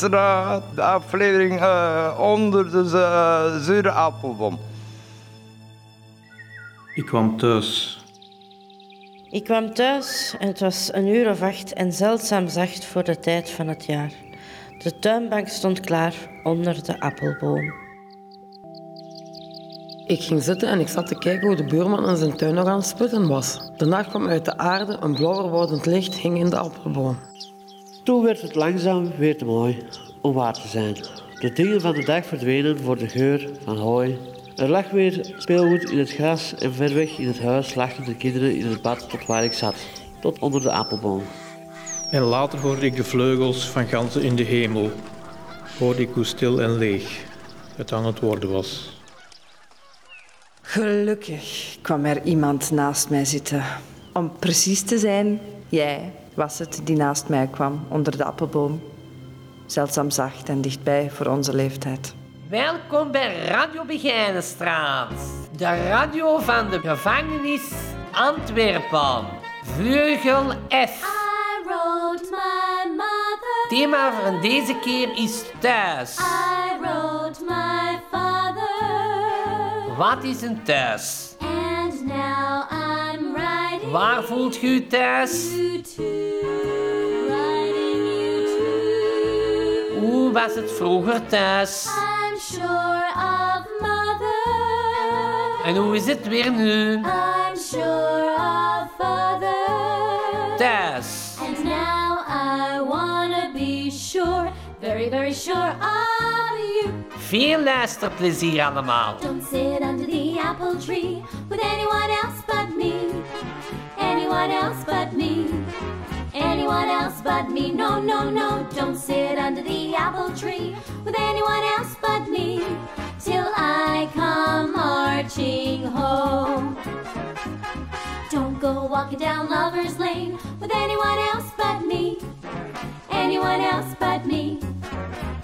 luisteren. De aflevering uh, onder de uh, zure appelboom. Ik kwam thuis. Ik kwam thuis en het was een uur of acht en zeldzaam zacht voor de tijd van het jaar. De tuinbank stond klaar onder de appelboom. Ik ging zitten en ik zat te kijken hoe de buurman in zijn tuin nog aan het sputten was. De nacht kwam uit de aarde, een blauwer wordend licht hing in de appelboom. Toen werd het langzaam weer te mooi om waar te zijn. De dingen van de dag verdwenen voor de geur van hooi. Er lag weer speelgoed in het gras en ver weg in het huis lachten de kinderen in het bad tot waar ik zat, tot onder de appelboom. En later hoorde ik de vleugels van ganzen in de hemel. Hoorde ik hoe stil en leeg het aan het worden was. Gelukkig kwam er iemand naast mij zitten. Om precies te zijn, jij was het die naast mij kwam onder de appelboom. Zeldzaam zacht en dichtbij voor onze leeftijd. Welkom bij Radio Begijnenstraat, de radio van de gevangenis Antwerpen. Vleugel F. wrote my mother. Thema van deze keer is thuis. I wrote my father. Wat is een thuis? And now I'm writing Waar voelt u thuis? Hoe was het vroeger thuis? I'm sure of mother. En hoe is het weer nu? I'm sure of father. Thuis. And now I wanna be sure, very, very sure of you. Veel luisterplezier allemaal. Don't sit under the apple tree with anyone else but. Anyone else but me. Anyone else but me. No, no, no. Don't sit under the apple tree with anyone else but me. Till I come marching home. Don't go walking down Lover's Lane with anyone else but me. Anyone else but me.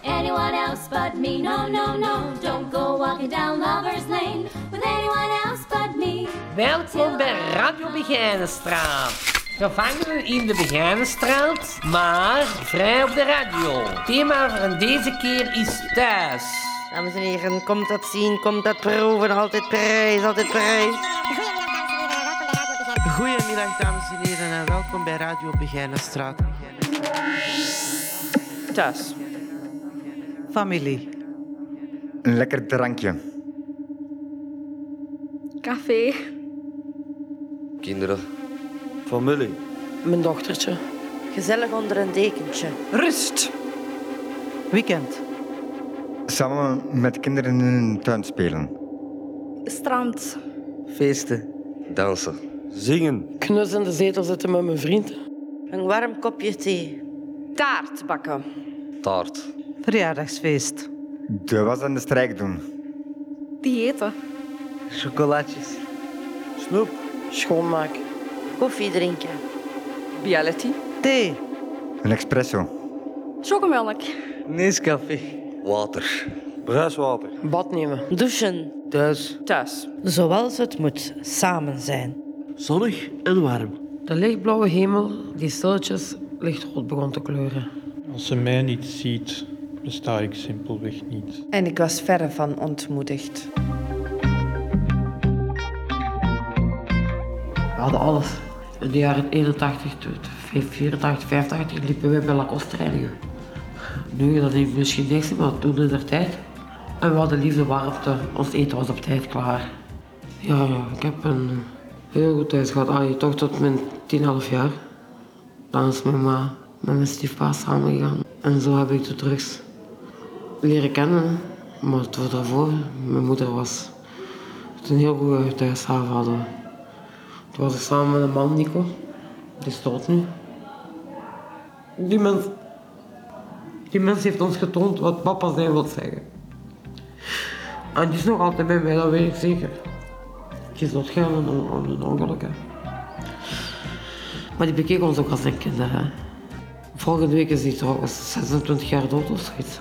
Anyone else but me. No, no, no. Don't go walking down Lover's Lane with anyone else but me. Welkom bij Radio Begijnenstraat. Gevangenen in de Begijnenstraat, maar vrij op de radio. Thema van deze keer is thuis. Dames en heren, komt dat zien, komt dat proeven, altijd prijs, altijd prijs. Goedemiddag dames en heren en welkom bij Radio Begijnenstraat. Thuis. Familie. Een lekker drankje. Café. Kinderen. Familie. Mijn dochtertje. Gezellig onder een dekentje. Rust. Weekend. Samen met kinderen in een tuin spelen. Strand. Feesten. Dansen. Zingen. Knus in de zetel zitten met mijn vriend. Een warm kopje thee. Taart bakken. Taart. Verjaardagsfeest. De was aan de strijk doen. Diëten. Chocolatjes. Snoep. Schoonmaken. Koffie drinken. Reality. Thee. Een espresso. Chocomelk. Nescafé. Water. Bruiswater. Bad nemen. Douchen. Thuis. Thuis. Zoals het moet, samen zijn. Zonnig en warm. De lichtblauwe hemel die stilletjes lichtrood begon te kleuren. Als ze mij niet ziet, besta ik simpelweg niet. En ik was verre van ontmoedigd. We hadden alles. In de jaren 81, 84, 85 liepen wij bij Lacoste reinigen. Nu, dat heeft misschien niks, maar toen in de tijd. En we hadden liefde, warmte, ons eten was op tijd klaar. Ja, ja ik heb een heel goed thuis gehad. Allee, toch tot mijn 10,5 jaar. Dan is mijn ma met mijn stiefpa samengegaan. En zo heb ik de drugs leren kennen. Maar het was daarvoor, mijn moeder was een heel goede thuishaven hadden. Toen was ik samen met een man, Nico. Die is nu. Die mens, die mens heeft ons getoond wat papa zijn wil zeggen. En die is nog altijd bij mij, dat weet ik zeker. Die is doodgegaan aan een- aan een ongeluk. Maar die bekeek ons ook als een kind. Hè. Volgende week is hij trouwens 26 jaar dood of zoiets.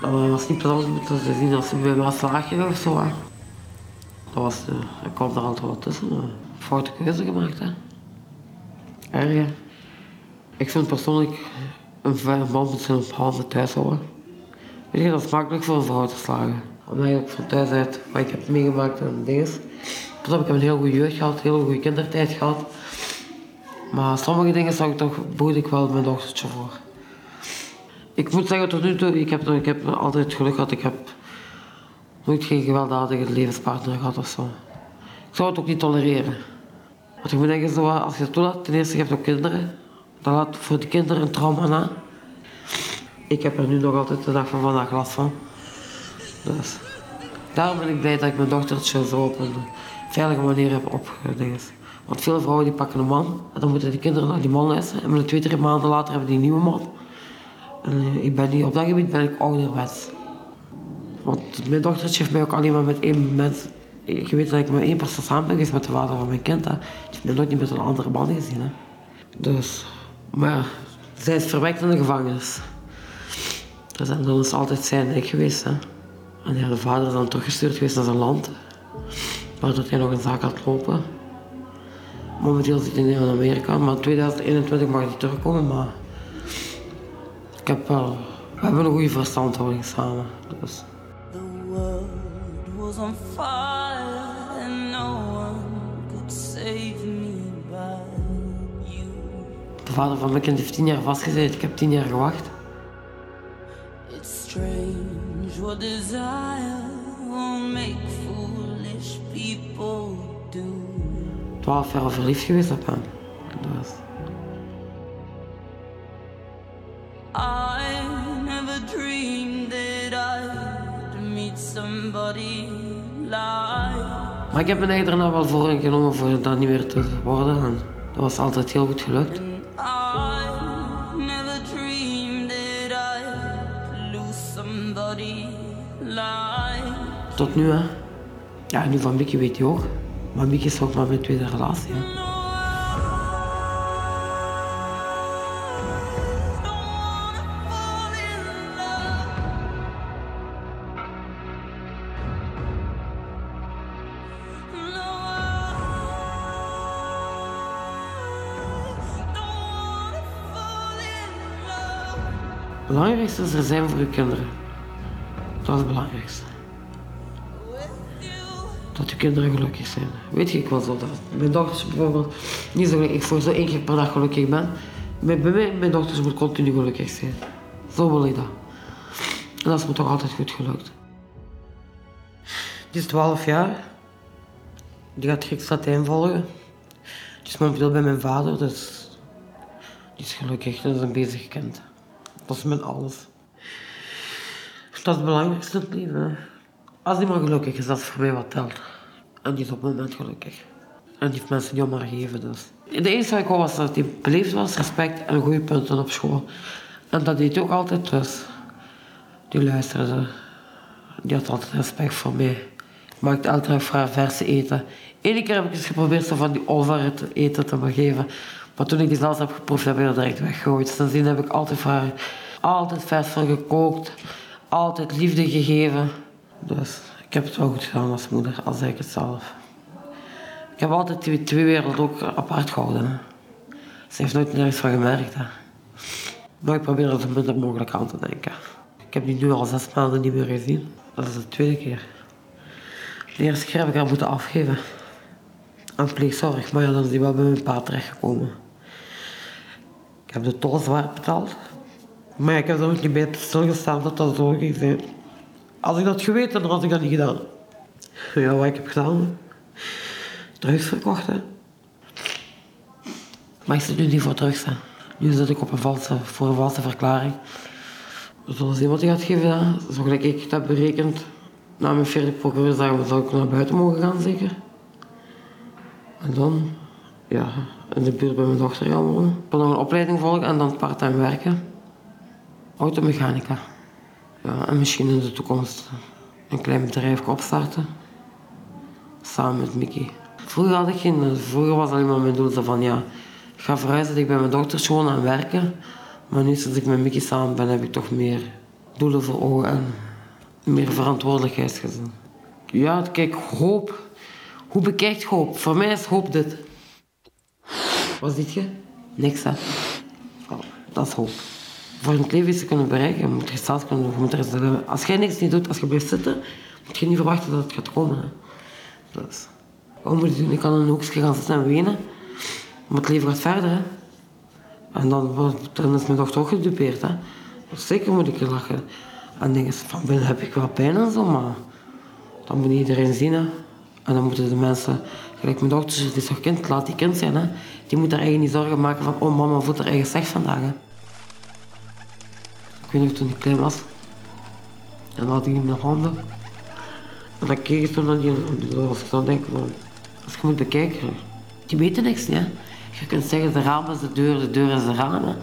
Dat was niet plezant om te zien als ze bij mij slagen of zo. Dat was, eh, ik kwam er altijd wat tussen. eh. Foute keuze gemaakt. Hè. Erg. Ik vind persoonlijk een man moet zijn handen thuis houden. Weet je, dat is makkelijk voor een vrouw te slagen. Omdat je ook van thuis uit wat ik heb meegemaakt en dingen. Op, ik heb een heel goede jeugd gehad, heel goede kindertijd gehad. Maar sommige dingen zou ik toch, bood ik wel mijn dochtertje voor. Ik moet zeggen, tot nu toe, ik heb, ik heb altijd geluk gehad. Ik heb nooit geen gewelddadige levenspartner gehad of zo. Ik zou het ook niet tolereren. Want ik moet denken, zo, als je het toelaat, ten eerste, je hebt ook kinderen. Dat laat voor die kinderen een trauma na. Ik heb er nu nog altijd de dag van vandaag last van. Dus daarom ben ik blij dat ik mijn dochtertje zo op een veilige manier heb opgedingd. Want veel vrouwen die pakken een man en dan moeten die kinderen naar die man luisteren. En met twee, drie maanden later hebben die een nieuwe man. En eh, ik ben niet, op dat gebied ben ik ouderwets. Want mijn dochtertje heeft mij ook alleen maar met één mens... Je weet dat ik met één persoon samen ben geweest met de vader van mijn kind. Hè. Die heeft mij nooit niet met een andere man gezien. Hè. Dus, maar zij is verwekt in de gevangenis. Dus en dan is altijd zijn nek geweest. Hè. En ja, de vader is dan teruggestuurd geweest naar zijn land. Waar dat hij nog een zaak had lopen. Momenteel zit hij in Amerika, maar in 2021 mag hij terugkomen. Maar ik heb wel, we hebben een goede verstandhouding samen. Dus. The world was on fire and no one could save me but you. De vader van mijn kind heeft tien jaar vastgezeten. Ik heb tien jaar gewacht. It's strange what desire will make foolish people do. Twaalf jaar verliefd geweest op hem. Dus. I never dreamed that I'd meet somebody like Maar ik heb eigen daarna wel voor ingenomen voor dat niet meer te worden. En dat was altijd heel goed gelukt. Tot nu, hè. Ja, nu van Mickey weet hij ook. Maar Mickey is ook maar mijn tweede relatie. Hè. Het belangrijkste is er zijn voor je kinderen. Dat is het belangrijkste. Dat je kinderen gelukkig zijn. Weet je, ik was zo dat. Mijn dochters bijvoorbeeld niet zo. Ik voor zo één keer per dag gelukkig ben. Bij mij, mijn dochters moet continu gelukkig zijn. Zo wil ik dat. En dat is me toch altijd goed gelukt. Die is 12 jaar. Die gaat Grieks Latijn volgen. Die is momenteel bij mijn vader, dus die is gelukkig. Dat is een bezig kind. Dat is mijn alles. Dat is het belangrijkste het. Als die maar gelukkig is, dat is voor mij wat telt. En die is op het moment gelukkig. En die heeft mensen niet om gegeven, dus. De enige wat ik wou was dat hij beleefd was, respect en goede punten op school. En dat deed hij ook altijd, dus. Die luisterde. Die had altijd respect voor mij. Maakte dag voor haar verse eten. Eén keer heb ik eens geprobeerd van die over te eten te geven. Maar toen ik die zelfs heb geproefd, heb ik dat direct weggegooid. Sindsdien heb ik altijd voor altijd vers voor gekookt. Altijd liefde gegeven. Dus ik heb het wel goed gedaan als moeder, al zeg ik het zelf. Ik heb altijd die twee werelden ook apart gehouden. Ze heeft nooit nergens van gemerkt. Hè. Maar ik probeer er zo minder mogelijk aan te denken. Ik heb die nu al zes maanden niet meer gezien. Dat is de tweede keer. De eerste keer heb ik haar moeten afgeven. Aan pleegzorg, maar ja, dan is die wel bij mijn pa terechtgekomen. Ik heb de tol zwaar betaald. Maar ik heb er ook niet bij stilgestaan dat dat zo ging zijn. Als ik dat geweten, dan had ik dat niet gedaan. Ja, wat ik heb gedaan? Drugs verkocht, hè. Maar ik zit nu niet voor hè. Nu zit ik op een valse, voor een valse verklaring. Zoals iemand die gaat geven, hè. zo gelijk ik het heb berekend. Na mijn vierde procureur zou ik naar buiten mogen gaan, zeker. En dan, ja, in de buurt bij mijn dochter gaan wonen. Wil nog een opleiding volgen en dan part-time werken. Automechanica. Ja, en misschien in de toekomst een klein bedrijf opstarten. Samen met Mickey. Vroeger had ik geen... Vroeger was alleen maar mijn doel van ja... Ik ga verhuizen, ik ben mijn dochters gewoon aan werken. Maar nu sinds ik met Mickey samen ben, heb ik toch meer doelen voor ogen en meer verantwoordelijkheidsgezin. Ja, kijk, hoop. Hoe bekijkt hoop? Voor mij is hoop dit. Wat ziet je? Niks, hè? Oh, dat is hoop. Voor in het leven iets kunnen bereiken, moet je zelf kunnen doen. Je moet er Als jij niks niet doet, als je blijft zitten, moet je niet verwachten dat het gaat komen. Hè. Moet doen? Ik kan een hoekje gaan zitten en wenen. Maar het leven gaat verder, hè. En dan, dan is mijn dochter ook gedupeerd, hè. Dus zeker moet ik lachen. En dingen van binnen heb ik wel pijn en zo, maar dat moet iedereen zien, hè. En dan moeten de mensen, gelijk mijn dochter, die is toch kind, laat die kind zijn, hè. Die moet daar eigenlijk niet zorgen maken van, oh mama voelt haar eigen slecht vandaag, hè. Ik weet nog toen ik klein was. En dan had ik in de handen. En dan keek ik zo naar die, als ik dan denk van, als je moet bekijken, die weten niks, hè. Je kunt zeggen, de raam is de deur, de deur is de ramen.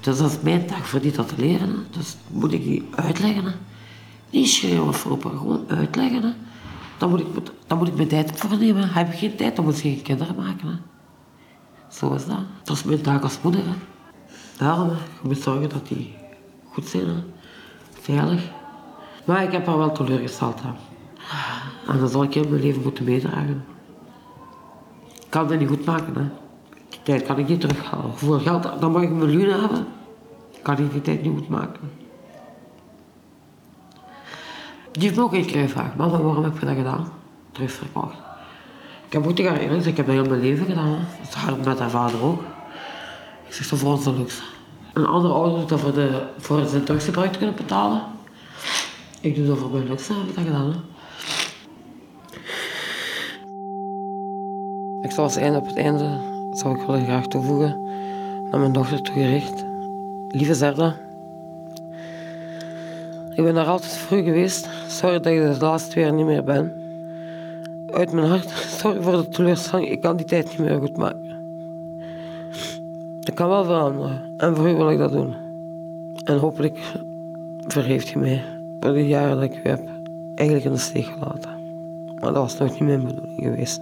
Dus dat is mijn taak voor die dat te leren. Hè. Dus moet ik die uitleggen. Hè. Niet schreeuwen of roepen, gewoon uitleggen. Hè. Dan, moet ik, dan moet ik mijn tijd voor nemen. Heb ik geen tijd, dan moet je geen kinderen maken. Hè. Zo is dat. Dat is mijn taak als moeder. Hè. Daarom, je moet zorgen dat die goed zijn. Hè. Veilig. Maar ik heb haar wel teleurgesteld. Hè. En dat zal ik in mijn leven moeten meedragen. Ik kan dat niet goed maken. Hè. Die tijd kan ik niet terughalen. Voor geld, dan mag ik een miljoen hebben. Kan ik die tijd niet goed maken. Die heeft me ook één gevraagd. Mama, waarom heb je dat gedaan? Terug verkocht. Ik heb haar eerlijk gezegd, ik heb dat heel mijn leven gedaan. Met haar vader ook. Ik zeg, dat voor ons de luxe. Een andere doet dat voor, de, voor zijn te kunnen betalen. Ik doe dat voor mijn luxe, heb ik dat gedaan. Ik zal als einde op het einde, zou ik willen graag toevoegen, naar mijn dochter toegericht. Lieve Zerda, ik ben daar altijd vroeg geweest. Sorry dat ik de laatste twee jaar niet meer ben. Uit mijn hart, sorry voor de teleurstelling, ik kan die tijd niet meer goed maken. Ik kan wel veranderen en voor u wil ik dat doen. En hopelijk vergeeft je mij voor de jaren dat ik u heb eigenlijk in de steek gelaten. Maar dat was nog niet mijn bedoeling geweest.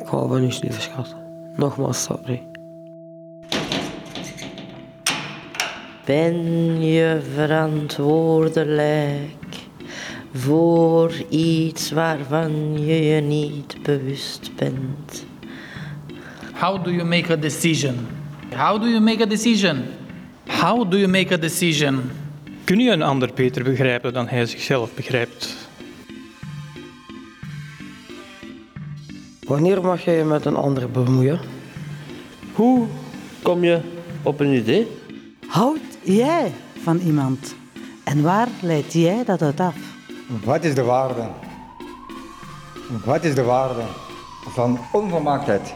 Ik hou van u, lieve schat. Nogmaals, sorry. Ben je verantwoordelijk voor iets waarvan je je niet bewust bent? How do you make a decision? How do you make a decision? How do you make a decision? Kun je een ander beter begrijpen dan hij zichzelf begrijpt? Wanneer mag je je met een ander bemoeien? Hoe kom je op een idee? Houd jij van iemand? En waar leidt jij dat uit af? Wat is de waarde? Wat is de waarde van onvolmaaktheid?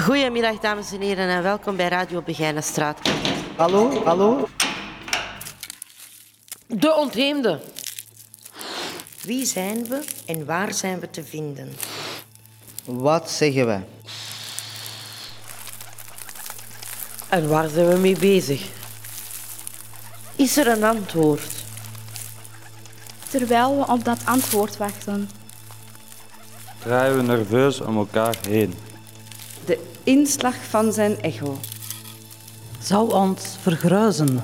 Goedemiddag, dames en heren, en welkom bij Radio Begijnenstraat. Hallo, hallo? De ontheemde. Wie zijn we en waar zijn we te vinden? Wat zeggen wij? En waar zijn we mee bezig? Is er een antwoord? Terwijl we op dat antwoord wachten. Draaien we nerveus om elkaar heen. De inslag van zijn echo. Zou ons vergruizen.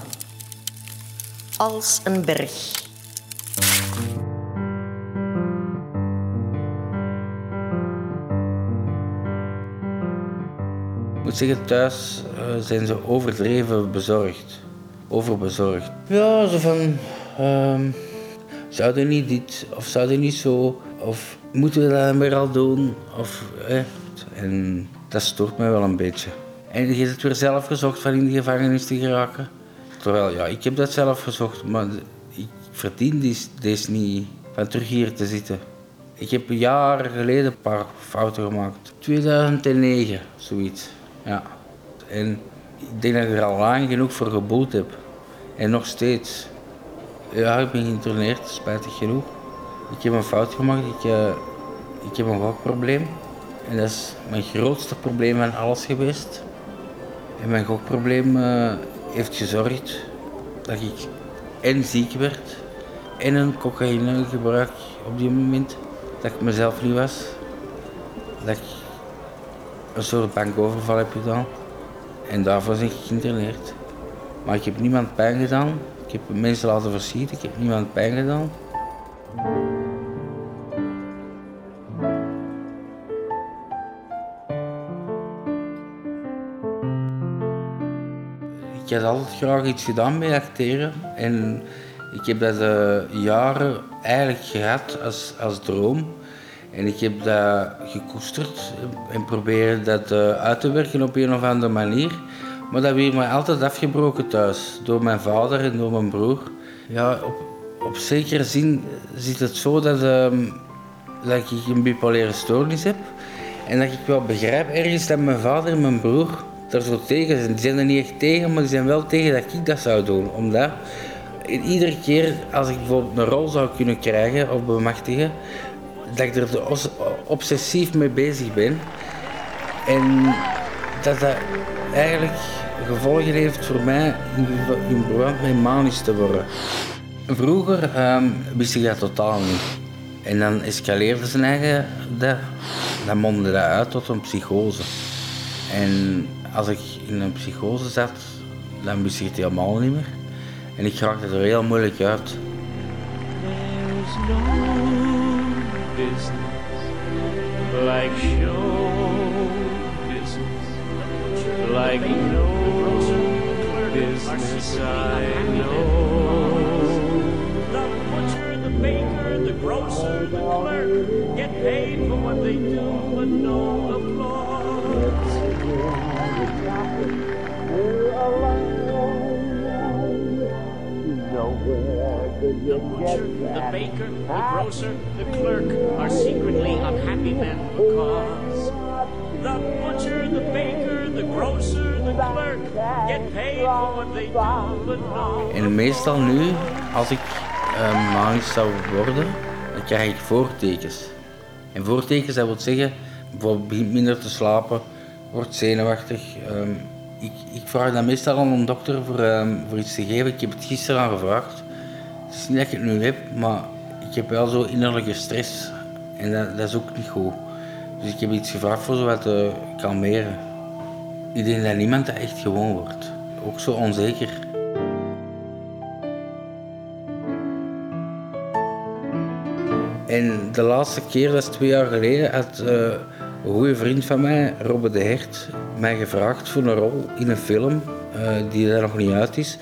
Als een berg. Ik moet zeggen, thuis eh, zijn ze overdreven bezorgd. Overbezorgd. Ja, zo van... ehm zouden we niet dit, of zouden we niet zo, of moeten we dat dan weer al doen? Of, eh, en dat stoort mij wel een beetje. En je hebt het weer zelf gezocht van in de gevangenis te geraken. Terwijl, ja, ik heb dat zelf gezocht, maar ik verdien deze, niet van terug hier te zitten. Ik heb jaren geleden een paar fouten gemaakt. 2009, zoiets. Ja. En ik denk dat ik er al lang genoeg voor geboet heb. En nog steeds. Ja, ik ben geïnterneerd, spijtig genoeg. Ik heb een fout gemaakt. Ik, eh, heb een gokprobleem. En dat is mijn grootste probleem van alles geweest. En mijn gokprobleem eh, heeft gezorgd dat ik en ziek werd en een cocaïnegebruik op die moment dat ik mezelf niet was. Dat ik een soort bankoverval heb gedaan. En daarvoor ben ik geïnterneerd. Maar ik heb niemand pijn gedaan. Ik heb mensen laten verschieten. Ik heb niemand pijn gedaan. Ik had altijd graag iets gedaan met acteren. En ik heb dat eh, jaren eigenlijk gehad als, als droom. En ik heb dat gekoesterd en proberen dat eh, uit te werken op een of andere manier. Maar dat werd mij altijd afgebroken thuis. Door mijn vader en door mijn broer. Ja, op, op zekere zin zit het zo dat, ehm, dat ik een bipolaire stoornis heb. En dat ik wel begrijp ergens dat mijn vader en mijn broer daar zo tegen zijn. Die zijn er niet echt tegen, maar die zijn wel tegen dat ik dat zou doen. Omdat iedere keer als ik bijvoorbeeld een rol zou kunnen krijgen of bemachtigen, dat ik er obsessief mee bezig ben. En dat dat eigenlijk gevolgen heeft voor mij in, in verband met manisch te worden. Vroeger ehm, wist ik dat totaal niet. En dan escaleerde zijn eigen dat. Dan mondde dat uit tot een psychose. En als ik in een psychose zat, dan wist ik het helemaal niet meer. En ik raakte er heel moeilijk uit. There's no business like show business, like no business I know. The butcher, the baker, the grocer, the clerk get paid for what they do, but no The the baker, the grocer, the clerk are secretly unhappy men because the butcher, the baker, the grocer, the clerk get paid for what they do, but no. En meestal nu, als ik uh, manisch zou worden, dan krijg ik voortekens. En voortekens, dat wil zeggen, bijvoorbeeld minder te slapen, wordt zenuwachtig. Ehm, ik, ik vraag dan meestal aan een dokter voor, ehm, voor iets te geven. Ik heb het gisteren aan gevraagd. Het is niet dat ik het nu heb, maar ik heb wel zo innerlijke stress. En dat, dat is ook niet goed. Dus ik heb iets gevraagd voor zo wat te kalmeren. Ik denk dat niemand dat echt gewoon wordt. Ook zo onzeker. En de laatste keer, dat is twee jaar geleden, had eh, een goede vriend van mij, Robbe de Hert, mij gevraagd voor een rol in een film eh, die er nog niet uit is.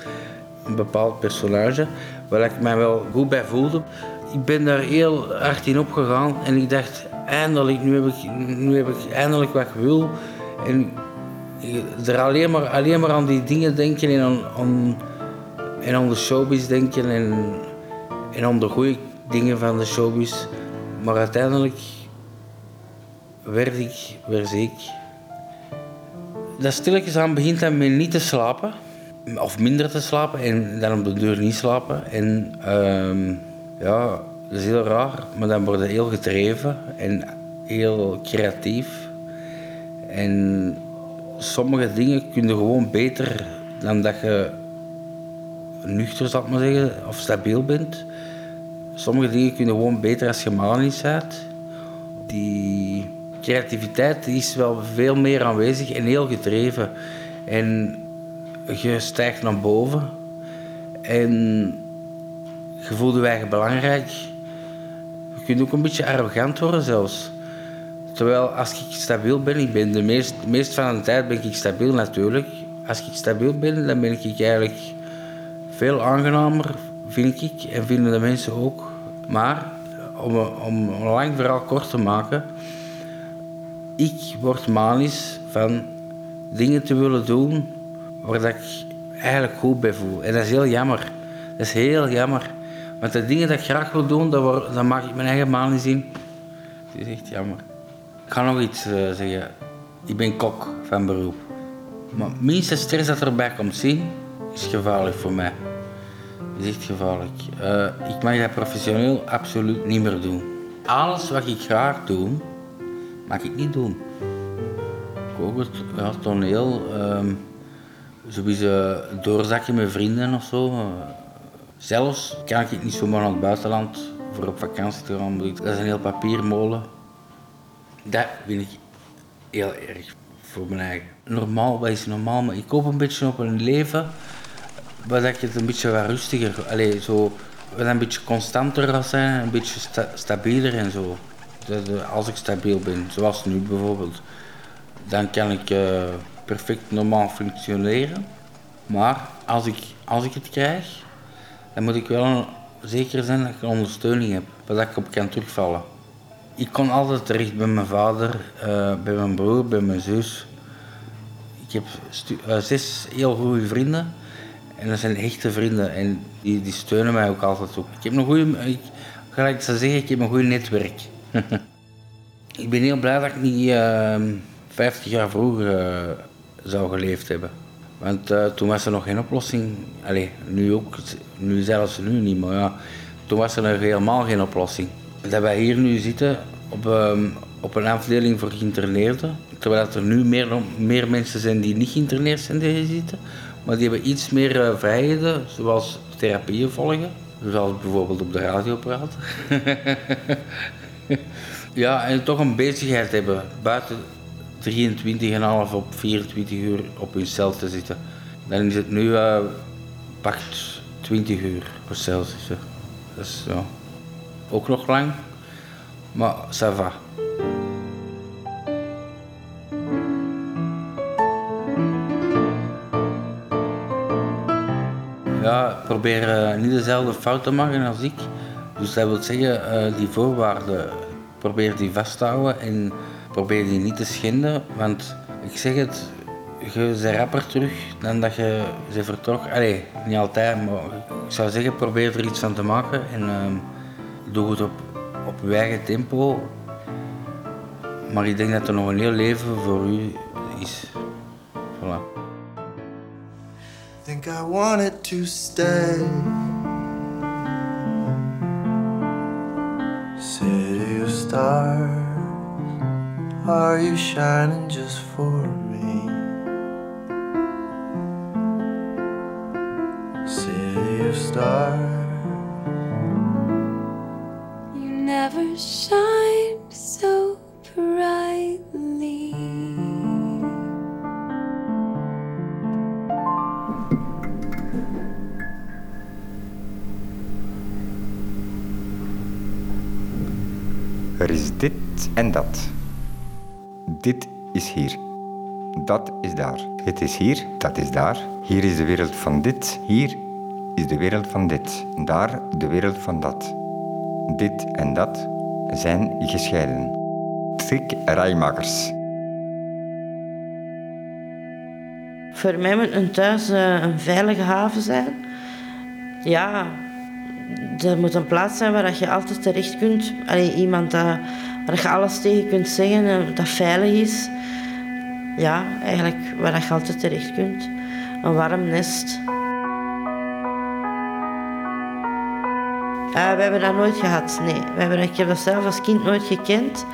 Een bepaald personage, waar ik mij wel goed bij voelde. Ik ben daar heel hard in opgegaan en ik dacht, eindelijk, nu heb ik, nu heb ik eindelijk wat ik wil. En er alleen maar, alleen maar aan die dingen denken en aan, aan, en aan de showbiz denken en, en aan de goede dingen van de showbiz. Maar uiteindelijk werd ik, werd ik. Dat stilletjes aan begint dan met niet te slapen. Of minder te slapen en dan op de deur niet slapen. En ehm, ja, dat is heel raar, maar dan word je heel gedreven en heel creatief. En sommige dingen kun je gewoon beter dan dat je nuchter, zal ik maar zeggen, of stabiel bent. Sommige dingen kun je gewoon beter als je manisch bent. Die creativiteit is wel veel meer aanwezig en heel gedreven. En je stijgt naar boven en je voelt belangrijk. Je kunt ook een beetje arrogant worden zelfs. Terwijl als ik stabiel ben, ik ben de meest, meest van de tijd ben ik stabiel natuurlijk. Als ik stabiel ben, dan ben ik eigenlijk veel aangenamer, vind ik, en vinden de mensen ook. Maar om, om een lang verhaal kort te maken, ik word manisch van dingen te willen doen waar dat ik eigenlijk goed bij voel. En dat is heel jammer. Dat is heel jammer. Want de dingen dat ik graag wil doen, daar maak ik mijn eigen manisch in. Het is echt jammer. Ik ga nog iets eh, zeggen. Ik ben kok van beroep. Maar minste stress dat erbij komt zien, is gevaarlijk voor mij. Dat is echt gevaarlijk. Eh, ik mag dat professioneel absoluut niet meer doen. Alles wat ik graag doe, mag ik niet doen. Het ja, toneel. ehm, sowieso doorzakken met vrienden of zo. Zelfs kan ik niet zomaar naar het buitenland voor op vakantie te gaan. Dat is een heel papiermolen. Dat vind ik heel erg voor mijn eigen. Normaal, wat is normaal? Maar ik hoop een beetje op een leven waar ik het een beetje wat rustiger, allez, zo, wat een beetje constanter gaat zijn, een beetje sta- stabieler en zo. Eh, als ik stabiel ben, zoals nu bijvoorbeeld, dan kan ik eh, perfect normaal functioneren. Maar als ik, als ik het krijg, dan moet ik wel zeker zijn dat ik ondersteuning heb, waar ik op kan terugvallen. Ik kon altijd terecht bij mijn vader, eh, bij mijn broer, bij mijn zus. Ik heb zes heel goede vrienden. En dat zijn echte vrienden en die, die steunen mij ook altijd op. Ik heb een goede, ik, gelijk ze zeggen, ik heb een goed netwerk. ik ben heel blij dat ik niet ehm 50 jaar vroeger eh, zou geleefd hebben. Want eh, toen was er nog geen oplossing. Allee, nu ook, nu zelfs nu niet, maar ja, toen was er nog helemaal geen oplossing. Dat wij hier nu zitten op, ehm, op een afdeling voor geïnterneerden, terwijl er nu meer, meer mensen zijn die niet geïnterneerd zijn die hier zitten, maar die hebben iets meer eh, vrijheden, zoals therapieën volgen, zoals bijvoorbeeld op de radio praten. ja, en toch een bezigheid hebben buiten 23,5 op 24 uur op hun cel te zitten. Dan is het nu eh pakt 20 uur per cel zitten. Dat is ook nog lang, maar ça va. Ja, probeer eh, niet dezelfde fout te maken als ik. Dus dat wil zeggen, eh, die voorwaarden, probeer die vast te houden en probeer die niet te schenden. Want ik zeg het, je bent rapper terug dan dat je ze vertrok. Allee, niet altijd, maar ik zou zeggen, probeer er iets van te maken. En ehm, doe het op, op je eigen tempo. Maar ik denk dat er nog een heel leven voor u is. Voilà. Think I wanted to stay. City of stars, are you shining just for dit en dat. Dit is hier. Dat is daar. Het is hier, dat is daar. Hier is de wereld van dit. Hier is de wereld van dit. Daar de wereld van dat. Dit en dat zijn gescheiden. Trick rijmakers. Voor mij moet een thuis eh, een veilige haven zijn. Ja, er moet een plaats zijn waar je altijd terecht kunt. Allee, iemand dat, waar je alles tegen kunt zeggen, eh, dat veilig is. Ja, eigenlijk waar je altijd terecht kunt. Een warm nest. Eh, we hebben dat nooit gehad, nee. We hebben, ik heb dat zelf als kind nooit gekend.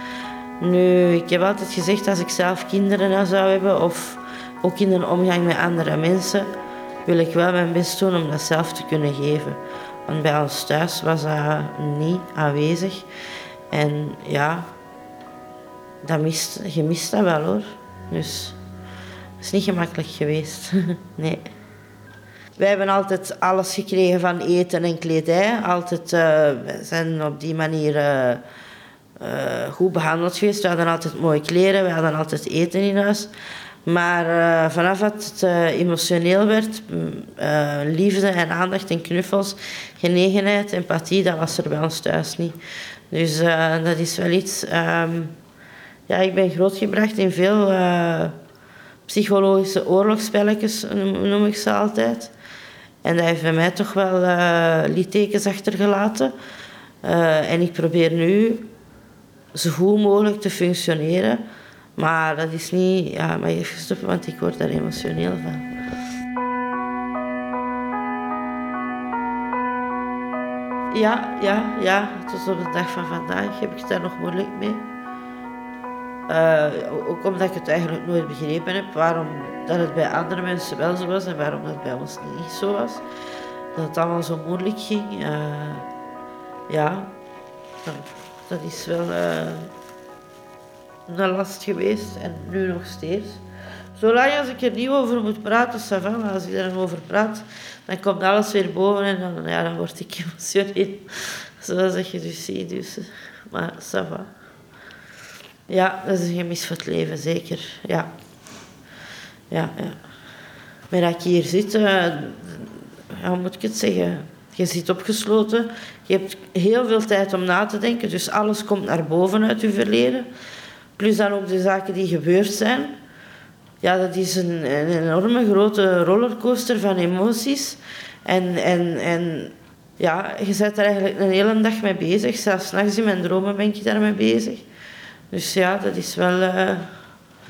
Nu, ik heb altijd gezegd als ik zelf kinderen nou zou hebben of ook in een omgang met andere mensen, wil ik wel mijn best doen om dat zelf te kunnen geven. Want bij ons thuis was dat niet aanwezig. En ja, dat mist, je mist dat wel hoor. Dus het is niet gemakkelijk geweest. nee. Wij hebben altijd alles gekregen van eten en kledij. Altijd, wij zijn op die manier eh, eh, goed behandeld geweest. We hadden altijd mooie kleren, we hadden altijd eten in huis. Maar eh, vanaf het eh, emotioneel werd, eh, liefde en aandacht en knuffels, genegenheid, empathie, dat was er bij ons thuis niet. Dus dat is wel iets. ehm, ja, ik ben grootgebracht in veel psychologische oorlogsspelletjes, noem, ik ze altijd. En dat heeft bij mij toch wel littekens achtergelaten. En ik probeer nu zo goed mogelijk te functioneren. Maar dat is niet... Ja, maar even stoppen, want ik word daar emotioneel van. Ja, ja, ja. Tot op de dag van vandaag heb ik daar nog moeilijk mee. Eh, ook omdat ik het eigenlijk nooit begrepen heb waarom dat het bij andere mensen wel zo was en waarom dat bij ons niet zo was. Dat het allemaal zo moeilijk ging. Eh, ja, dat, is wel eh, een last geweest en nu nog steeds. Zolang als ik er niet over moet praten, maar als ik er over praat, dan komt alles weer boven en dan, ja, dan word ik emotioneel. Zoals je dus ziet. Dus, maar ça va. Ja, dat is een gemis voor het leven, zeker. Ja. Ja, ja. Maar dat ik hier zit, uh, hoe moet ik het zeggen? Je zit opgesloten. Je hebt heel veel tijd om na te denken. Dus alles komt naar boven uit je verleden. Plus dan ook de zaken die gebeurd zijn. Ja, dat is een, enorme grote rollercoaster van emoties. En, en, en ja, je bent er eigenlijk een hele dag mee bezig. Zelfs nachts in mijn dromen ben ik daarmee bezig. Dus ja, dat is wel... Uh,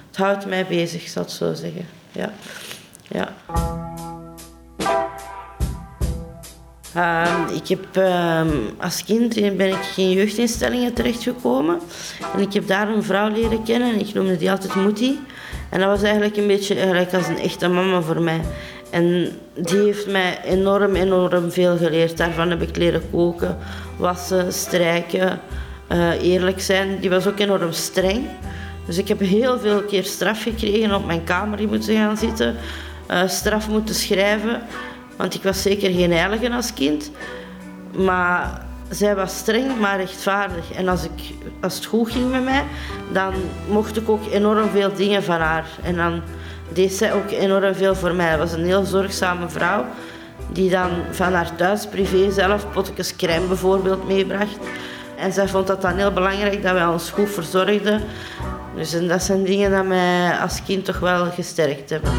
het houdt mij bezig, zal ik zo zeggen. Ja. ja. Uh, ik heb uh, als kind ben ik in jeugdinstellingen terechtgekomen. En ik heb daar een vrouw leren kennen en ik noemde die altijd Moetie. En dat was eigenlijk een beetje eigenlijk als een echte mama voor mij. En die heeft mij enorm, enorm veel geleerd. Daarvan heb ik leren koken, wassen, strijken, uh, eerlijk zijn. Die was ook enorm streng. Dus ik heb heel veel keer straf gekregen, op mijn kamer moeten gaan zitten, uh, straf moeten schrijven. Want ik was zeker geen heilige als kind. Maar zij was streng, maar rechtvaardig. En als, ik, als het goed ging met mij, dan mocht ik ook enorm veel dingen van haar. En dan deed zij ook enorm veel voor mij. Ze was een heel zorgzame vrouw die dan van haar thuis privé zelf potjes crème bijvoorbeeld meebracht. En zij vond dat dan heel belangrijk dat wij ons goed verzorgden. Dus en dat zijn dingen die mij als kind toch wel gesterkt hebben.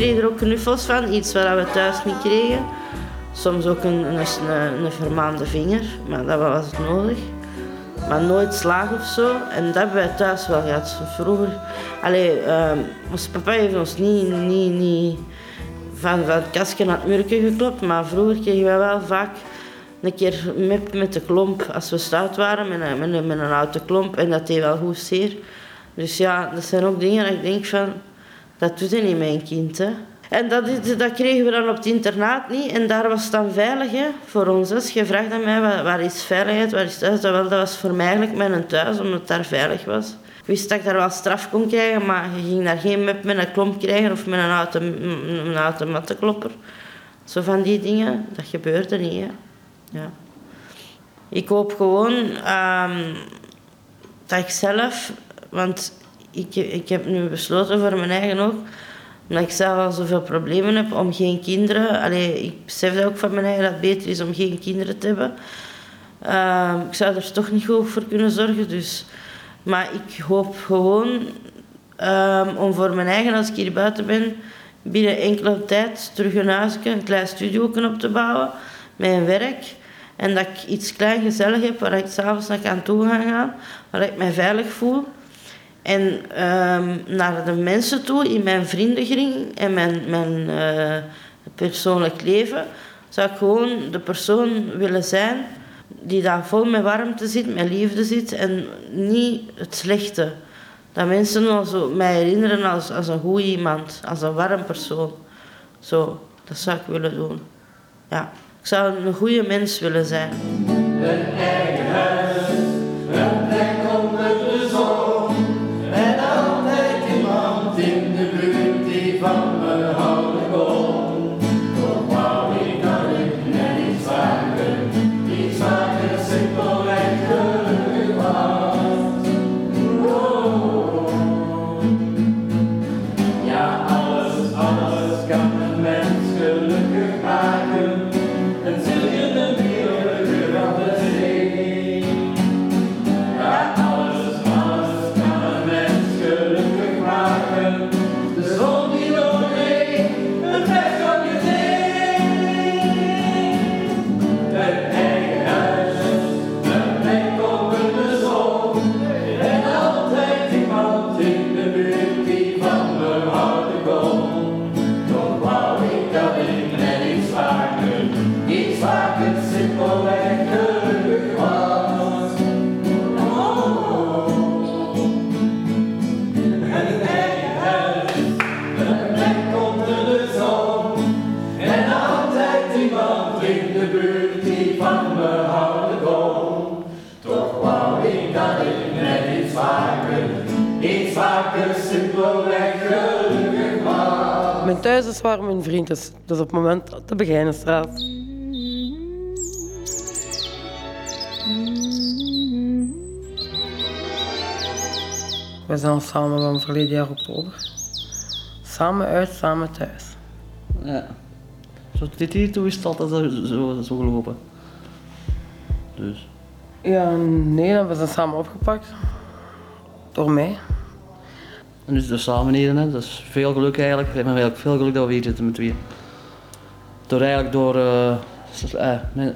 Kreeg er ook knuffels van, iets wat we thuis niet kregen. Soms ook een, een, een, een vermaande vinger, maar dat was het nodig. Maar nooit slaag of zo. En dat hebben wij thuis wel gehad. Vroeger, allee, ons papa heeft ons niet, niet, niet van, van het kastje naar het muurtje geklopt, maar vroeger kregen wij wel vaak een keer met, met de klomp als we stout waren, met een, met, een, met een oude klomp. En dat deed wel goed zeer. Dus ja, dat zijn ook dingen dat ik denk van, dat doet hij niet mijn kind. Hè. En dat, dat kregen we dan op het internaat niet. En daar was het dan veilig hè, voor ons. Als je vraagt aan mij, waar, is veiligheid, waar is thuis? Dat, wel, dat was voor mij eigenlijk mijn thuis, omdat het daar veilig was. Ik wist dat ik daar wel straf kon krijgen, maar je ging daar geen mep met een klomp krijgen of met een, auto, een automatenklopper. Zo van die dingen, dat gebeurde niet. Hè. Ja. Ik hoop gewoon um, dat ik zelf, want ik, ik heb nu besloten voor mijn eigen ook, omdat ik zelf al zoveel problemen heb om geen kinderen. Allee, ik besef dat ook van mijn eigen dat het beter is om geen kinderen te hebben. Uh, ik zou er toch niet goed voor kunnen zorgen. Dus. Maar ik hoop gewoon um, om voor mijn eigen, als ik hier buiten ben, binnen enkele tijd terug een huisje, een klein studio op te bouwen. Met een werk. En dat ik iets klein gezellig heb waar ik s'avonds naar kan toe gaan. Waar ik mij veilig voel. En um, naar de mensen toe, in mijn vriendenkring en mijn, mijn uh, persoonlijk leven, zou ik gewoon de persoon willen zijn die daar vol met warmte zit, met liefde zit en niet het slechte. Dat mensen also mij herinneren als, als een goed iemand, als een warm persoon. Zo, dat zou ik willen doen. Ja, ik zou een goede mens willen zijn. Een eigen huis, is. Dus op het moment op de Begijnenstraat. We zijn al samen van verleden jaar oktober. Samen uit, samen thuis. Ja. Zo dit hier toe is het altijd zo, zo, zo gelopen. Dus. Ja, nee, we zijn samen opgepakt. Door mij. En dus de samen hier, hè. dat is veel geluk eigenlijk. We hebben eigenlijk veel geluk dat we hier zitten met tweeën. Door eigenlijk door, eh, eh, mijn-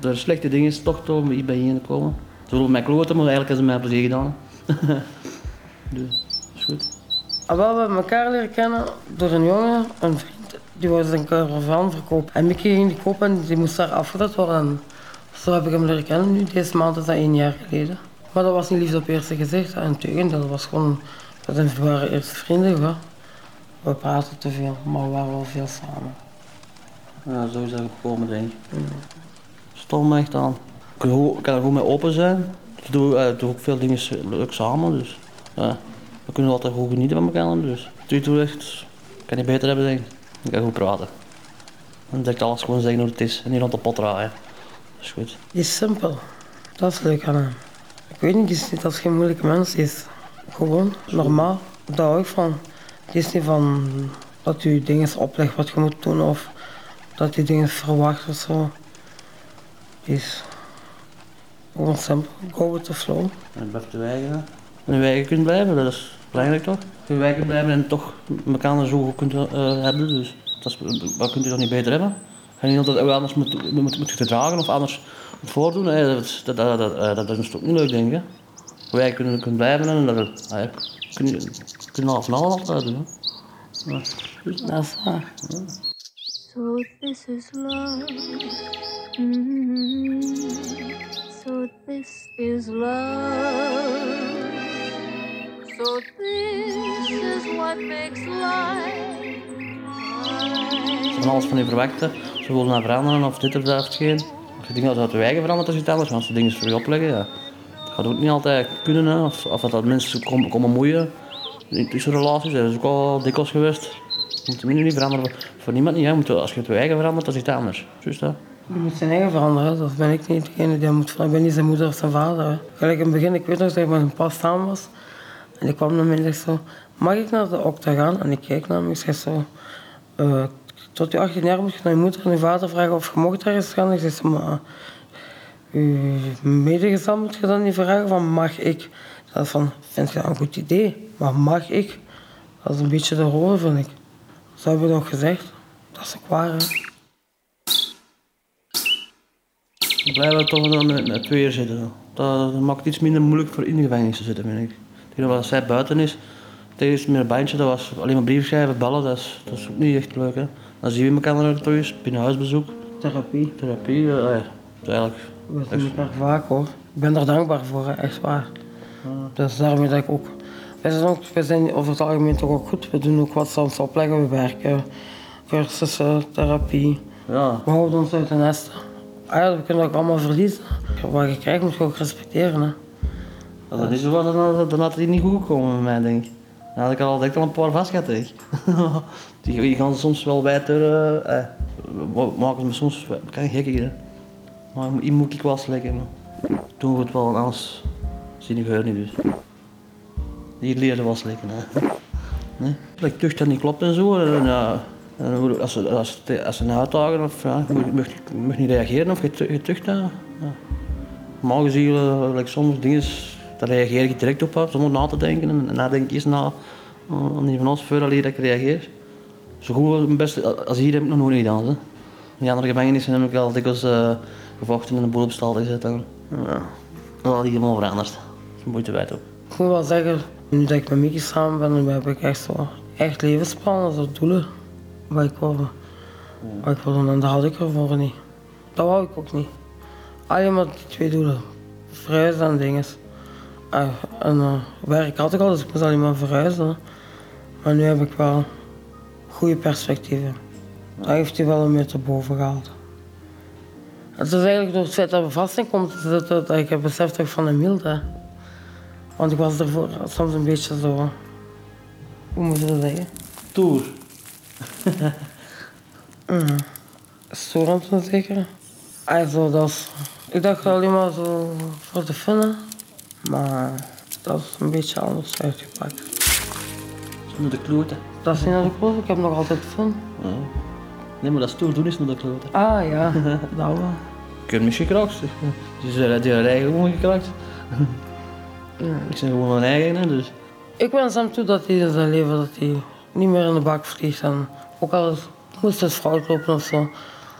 door slechte dingen is toch door hier bij hier komen. Ze willen mij kloten, maar eigenlijk hebben ze mij plezier gedaan. dus, is goed. Ah, we hebben elkaar leren kennen door een jongen, een vriend, die wou zijn caravan verkopen. En Mickey ging die kopen en die moest daar afgedekt worden. En zo heb ik hem leren kennen nu, deze maand is dat één jaar geleden. Maar dat was niet liefde op eerste gezicht, en tegendeel, dat was gewoon, we waren eerst vrienden, hoor. We praten te veel, maar we waren wel veel samen. Ja, zo is dat gekomen, denk ik. Stom me echt aan. Ik kan, ik er goed mee open zijn. Ik doe, eh, ik doe ook veel dingen leuk samen, dus ja. We kunnen altijd goed genieten van elkaar, dus doe je toe echt, ik kan niet beter hebben, denk ik. Ik kan goed praten. En direct alles gewoon zeggen hoe het is en niet rond de pot draaien. Dat is goed. Die is simpel, dat is leuk aan hem. Ik weet niet, die is niet als geen moeilijke mens, is gewoon normaal. Daar hou ik van. Die is niet van dat u dingen oplegt wat je moet doen of dat hij dingen verwacht of zo. Die is gewoon simpel, go with the flow. En blijft te weigeren. En wijken kunt blijven, dat is belangrijk toch? In wijken blijven en toch elkaar zo goed kunt eh, hebben, dus dat wat kunt u dan niet beter hebben? En niet altijd anders moet, moet, moet gedragen of anders moet voordoen? Dat, dat, dat, dat, dat is toch niet leuk, denk ik. hè? Wij kunnen, kunnen blijven en dat ah, ja, kunnen kunnen half en half altijd doen. Ja. Dat is waar. So this is love. Mm, So this is love. So this is what makes life. Ze van alles van je verwachten. Ze willen naar veranderen of dit of dat of geen. Als je denkt dat het je eigen verandert, is het anders. Als ze dingen voor je opleggen, ja. Dat gaat ook niet altijd kunnen. Hè. Of, of dat, mensen komen, komen moeien. In tussenrelaties, dat is ook al dikwijls geweest. Je moet nu niet veranderen voor, niemand niet. Hè. Je moet, als je het je eigen verandert, dat is iets anders. Juist dat. Die moet zijn eigen veranderen, dat ben ik niet degene die moet veranderen. Ik ben niet zijn moeder of zijn vader. hè. Gelijk in het begin, ik weet nog dat ik met een pas samen was. En ik kwam naar mij en zo, mag ik naar de okta gaan? En ik kijk naar hem, ik zeg zo, eh, tot je 18 jaar moet je naar je moeder en je vader vragen of je mocht ergens gaan. Ik zeg zo, maar je medegezant moet je dan niet vragen van mag ik? Dat is van, vind je dat een goed idee? Maar mag ik? Dat is een beetje de rol, vind ik. Zo hebben we nog gezegd. Dat is ook waar, hè. Dan blijven we toch dan met, met tweeën zitten. Dat, dat maakt het iets minder moeilijk voor in de gevangenis te zitten, vind ik. Tegen wat zij buiten is, tegen met een bandje, dat was alleen maar brieven schrijven, bellen, dat is, dat is ook niet echt leuk. Hè. Dan zien we elkaar toch eens, binnenhuisbezoek. Therapie. Therapie, eh, ja, dat is eigenlijk... We zien elkaar vaak hoor. Ik ben er dankbaar voor, echt waar. Dus daarmee dat ik ook. Wij zijn, ook, wij zijn over het algemeen toch ook goed. We doen ook wat ons opleggen. We werken, cursussen, therapie. Ja. We houden ons uit de nesten. Ah ja, we kunnen ook allemaal verliezen. Wat je krijgt moet je ook respecteren. Hè. Als dat is zo was, dan, dan had het niet goed gekomen met mij, denk ik. Dan had ik al direct al een paar vast gehad, die, die gaan soms wel wijter, eh, eh, ma- maken me soms kan gek hier. Maar hier moet ik slikken. maar Doen we het wel, en anders zie ik niet dus. Hier wel slikken. Hè. Nee? Dat tucht dat niet klopt en zo. En, ja, en hoe- als, ze, als, ze- als of ja, je mag, je je niet reageren of je tu- je tucht. Ja. Normaal gezien, uh, like soms dingen, daar reageer ik direct op, zonder na te denken. En nadenk ik eens na uh, aan die van ons voordat dat ik reageer. Zo goed als, best, als hier heb ik nog nooit gedaan. Hè. In die andere gevangenissen heb ik al dikwijls uh, gevochten en een boel op stal gezet. En, ja, dat had helemaal veranderd. Dat moeite wijd op. Ik moet wel zeggen, nu dat ik met Mickey samen ben, dan heb ik echt zo echt levensplannen, zo doelen. Wat ik wil, wat ik wil doen en dat had ik ervoor niet. Dat wou ik ook niet. Alleen maar die twee doelen. Verhuizen en dingen. En eh, werk had ik al, dus ik moest alleen maar verhuizen. Maar nu heb ik wel goede perspectieven. Dat heeft hij wel een beetje boven gehaald. Het is eigenlijk door het feit dat we vast in komt, dat, dat, dat ik heb beseft dat ik van hem hield. hè. Want ik was ervoor soms een beetje zo... Hoe moet je dat zeggen? Toer. Mm. Storend te zeggen. Also, dat is, ik dacht alleen maar zo voor de fun, maar dat is een beetje anders uitgepakt. Naar de kloten. Dat is niet naar de kloten, ik heb nog altijd fun. Ja. Nee, maar dat stoer doen is naar de kloten. Ah ja, dat wel. Ik heb me gekraakt. zeg. Die zijn die eigen gewoon gekraakt. Ja. Ik ben gewoon mijn eigen, hè, dus. Ik wens hem toe dat hij in zijn leven dat hij niet meer in de bak vliegt. En ook al moest het fout lopen of zo,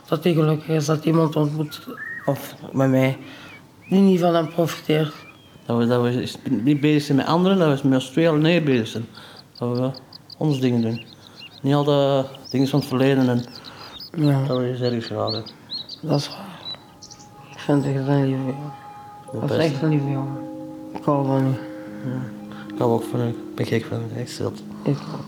dat hij gelukkig is dat iemand ontmoet, of met mij, die niet van hem profiteert. Dat we, dat we is- niet bezig zijn met anderen, dat we met ons twee alleen bezig zijn. Dat we ons dingen doen. Niet al de dingen van het verleden en Ja. dat eens ergens geraken. Dat is waar. Ik vind het echt een lieve jongen. Dat is echt een lieve jongen. Ik hou van u. Ik hou ook van u. Ik ben gek van u. Echt zot. Ik ook.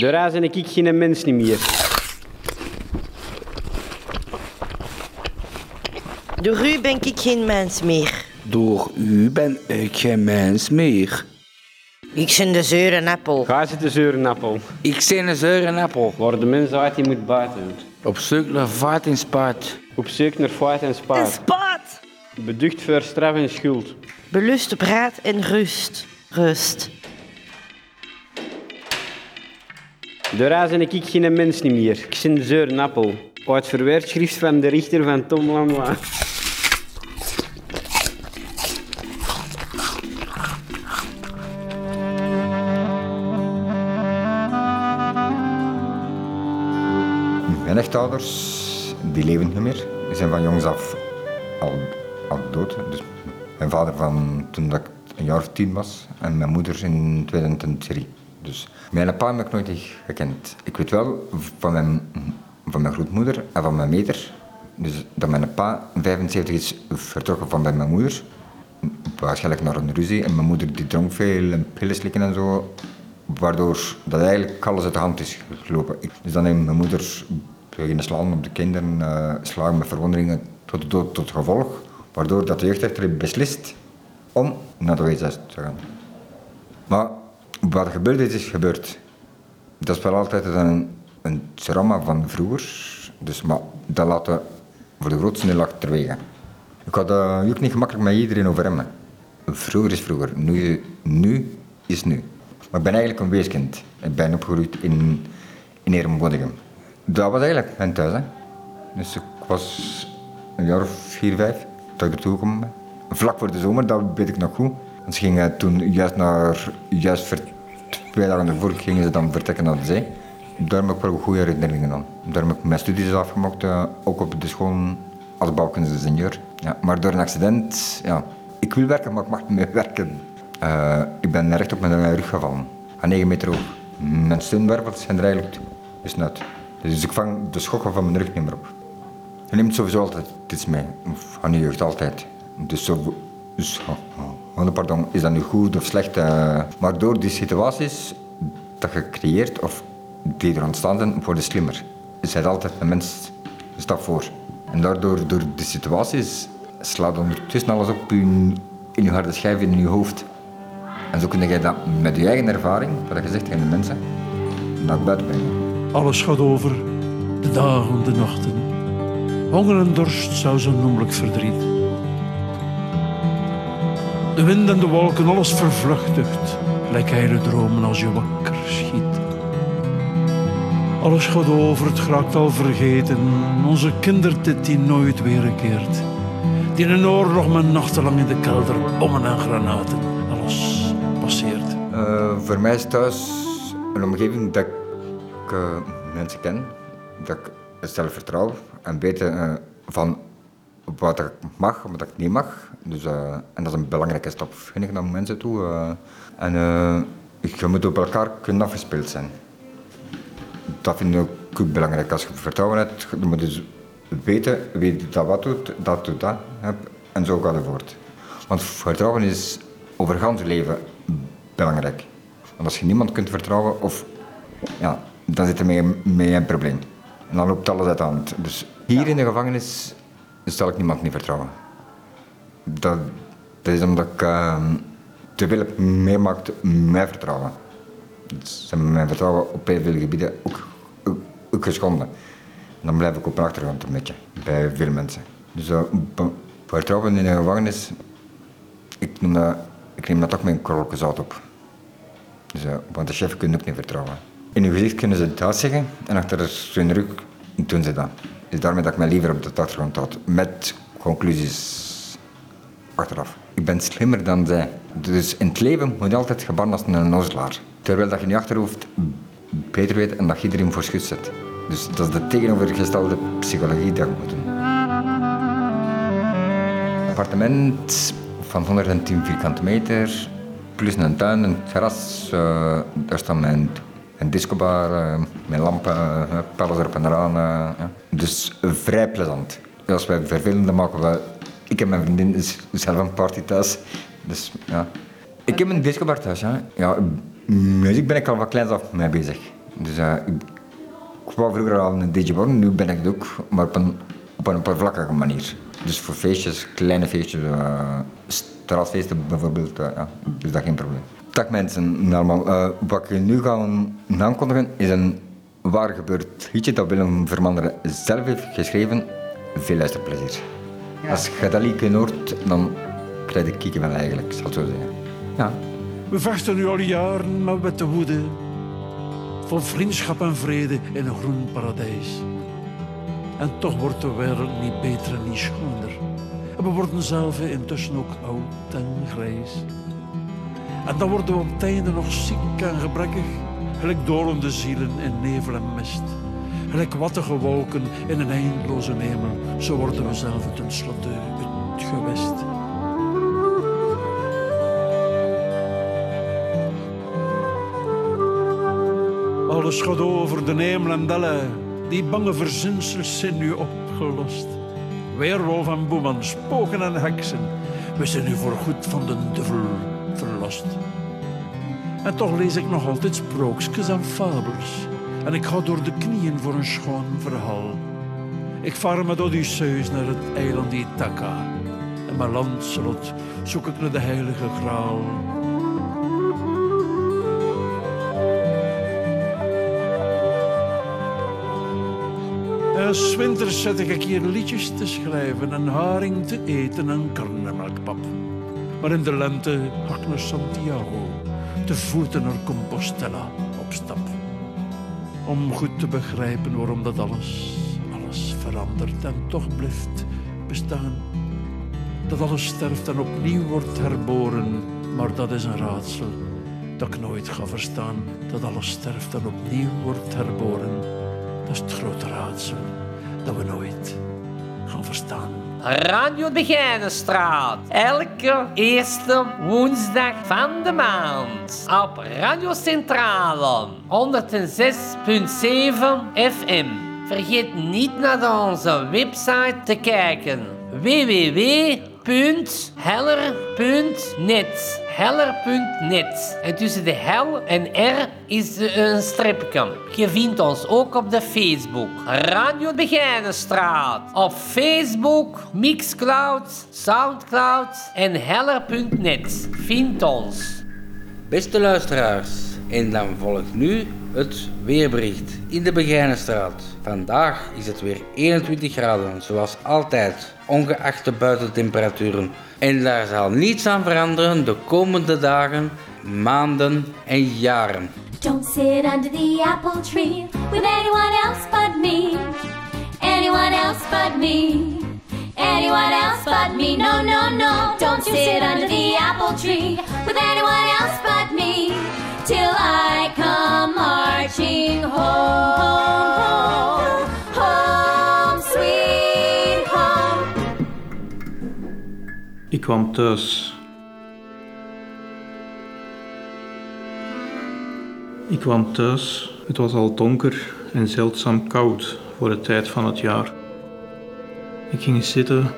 Daarna ben ik geen mens niet meer. Door u ben ik geen mens meer. Door u ben ik geen mens meer. Ik ben de zeure appel. Ga zitten zeuren, appel. Ik ben een zure appel. Waar de mens uit die moet buiten. Op zoek naar vaart en spaat. Op zoek naar vaart en spaat. Spaat! Beducht voor straf en schuld. Belust op raad en rust. Rust. Daarna ben ik geen mens niet meer. Ik ben de zeuren appel. Uit verwerkt schrift van de richter van Tom Lanois. Mijn echtouders, die leven niet meer. Die zijn van jongs af al, al dood. Dus mijn vader van toen dat ik een jaar of tien was en mijn moeder in 2003. Dus mijn pa heb ik nooit gekend. Ik weet wel van mijn, van mijn grootmoeder en van mijn meter. Dus dat mijn pa in 75 is vertrokken van bij mijn moeder. Waarschijnlijk naar een ruzie. En mijn moeder die dronk veel en pillen slikken en zo. Waardoor dat eigenlijk alles uit de hand is gelopen. Dus dan heeft mijn moeder beginnen slaan op de kinderen, eh slagen met verwonderingen tot dood tot gevolg. Waardoor dat de jeugdrechter beslist om naar de WZ te gaan. Maar wat gebeurd is, is gebeurd. Dat is wel altijd een, een trauma van vroeger. Dus, maar dat laten we voor de grootste deel achterwege. Ik had uh, ook niet gemakkelijk met iedereen over hem. Vroeger is vroeger, nu, nu is nu. Maar ik ben eigenlijk een weeskind. Ik ben opgegroeid in, in. Dat was eigenlijk mijn thuis. Hè. Dus ik was een jaar of vier, vijf dat ik ertoe gekomen ben. Vlak voor de zomer, dat weet ik nog goed. En ze gingen toen juist naar, juist voor twee dagen ervoor gingen ze dan vertrekken naar de zee. Daar heb ik wel goede herinneringen aan. Daar heb ik mijn studies afgemaakt, eh, ook op de school als bouwkunstingenieur. Ja, maar door een accident, ja, ik wil werken, maar ik mag niet meer werken. Eh, ik ben recht op mijn rug gevallen, aan 9 meter hoog. Mijn steunwervels zijn er eigenlijk gesnuit. Dus ik vang de schokken van mijn rug niet meer op. Je neemt sowieso altijd iets mee, aan je jeugd altijd. Dus, zo, dus oh, oh, pardon, is dat nu goed of slecht? eh, maar door die situaties dat je creëert, of die er ontstaan zijn, worden slimmer. Je bent altijd een mens een stap voor. En daardoor, door die situaties, slaat ondertussen alles op in, in je harde schijf, in je hoofd. En zo kun je dat met je eigen ervaring, wat je zegt tegen de mensen, naar buiten brengen. Alles gaat over, de dagen, de nachten. Honger en dorst, zou zo noemelijk verdriet. De wind en de wolken, alles vervluchtigt, lijkt heile dromen als je wakker schiet. Alles gaat over, het geraakt al vergeten, onze kindertijd die nooit weerkeert. Die in een oorlog met nachtenlang in de kelder, bommen en granaten, alles passeert. Eh, voor mij is thuis een omgeving dat eh, mensen ken, dat ik zelf vertrouw en weet eh, van wat ik mag en wat ik niet mag. Dus, eh, en dat is een belangrijke stap, vind ik, naar mensen toe. en je moet op elkaar kunnen afgespeeld zijn. Dat vind ik ook belangrijk. Als je vertrouwen hebt, dan moet je dus weten wie dat wat doet, dat doet dat. En zo gaat het voort. Want vertrouwen is over je leven belangrijk. Want als je niemand kunt vertrouwen, of, ja, dan zit er mee, mee een probleem. En dan loopt alles uit de hand. Dus Hier in de gevangenis zal ik niemand niet vertrouwen. Dat, dat is omdat ik uh, te veel heb meemaakt met vertrouwen. Dus ze hebben mijn vertrouwen op heel veel gebieden ook, ook, ook geschonden. Dan blijf ik op een achtergrond een beetje, bij veel mensen. Dus uh, vertrouwen in de gevangenis, ik, noem dat, ik neem dat ook met een korreltje zout op. Dus, uh, want de chef kun je ook niet vertrouwen. In uw gezicht kunnen ze dat zeggen en achter hun rug doen ze dat. Dus daarmee dat ik mij liever op de achtergrond houd, met conclusies achteraf. Ik ben slimmer dan zij. Dus in het leven moet je altijd gebannen als een nozelaar. Terwijl dat je je achterhoofd beter weet en dat je iedereen voor schut zet. Dus dat is de tegenovergestelde psychologie die je moet doen. Een appartement van 110 vierkante meter, plus een tuin, een terras. Uh, daar staat mijn een discobar, uh, met lampen, uh, pellen erop en eraan. Uh, ja. Dus vrij plezant. Als wij vervelende maken, we, ik en mijn vriendin zelf een party thuis. Dus ja. Ik heb een discobar thuis. Ja. Muziek ben ik al van kleins af mee bezig. Dus ik, ik wou vroeger al een DJ worden, nu ben ik het ook, maar op een, op een oppervlakkige manier. Dus voor feestjes, kleine feestjes, straatfeesten bijvoorbeeld, ja, is dat geen probleem. Dag mensen, allemaal. Uh, wat ik nu ga aankondigen is een waar gebeurd liedje dat Willem Vermanderen zelf heeft geschreven. Veel luisterplezier. Ja. Als je dat liedje hoort, dan krijg je kieken wel eigenlijk, zal het zo zeggen. Ja. We vechten nu al jaren met witte woede. Vol vriendschap en vrede in een groen paradijs. En toch wordt de wereld niet beter en niet schoner. En we worden zelf intussen ook oud en grijs. En dan worden we op einde nog ziek en gebrekkig, gelijk dolende zielen in nevel en mist. Gelijk wattige wolken in een eindeloze hemel, zo worden we zelf tenslotte gewest. Alles gaat over de hemel en delle, die bange verzinsels zijn nu opgelost. Weerwolf en boeman, spoken en heksen, we zijn nu voorgoed van de duivel En toch lees ik nog altijd sprookjes en fabels. En ik ga door de knieën voor een schoon verhaal. Ik vaar met Odysseus naar het eiland Ithaca. En mijn landslot zoek ik naar de heilige graal. En winters zet ik hier liedjes te schrijven en haring te eten en karnemelkpap. Maar in de lente ga Santiago, te voeten naar Compostela op stap. Om goed te begrijpen waarom dat alles, alles verandert en toch blijft bestaan. Dat alles sterft en opnieuw wordt herboren, maar dat is een raadsel dat ik nooit ga verstaan. Dat alles sterft en opnieuw wordt herboren, dat is het grote raadsel dat we nooit gaan verstaan. Radio Begijnenstraat. Elke eerste woensdag van de maand. Op Radio Centrale 106.7 FM. Vergeet niet naar onze website te kijken. www.heller.net heller.net. En tussen de hel en r is een stripje. Je vindt ons ook op de Facebook. Radio Begijnenstraat. Op Facebook, Mixcloud, Soundcloud en heller.net. Vind ons. Beste luisteraars, en dan volgt nu het weerbericht in de Begijnenstraat. Vandaag is het weer 21 graden, zoals altijd, ongeacht de buitentemperaturen. En daar zal niets aan veranderen de komende dagen, maanden en jaren. Don't sit under the apple tree with anyone else but me. Anyone else but me. Anyone else but me. No, no, no. Don't you sit under the apple tree with anyone else but me. Till I come marching home. Kwam thuis. Ik kwam thuis. Het was al donker en zeldzaam koud voor de tijd van het jaar. Ik ging zitten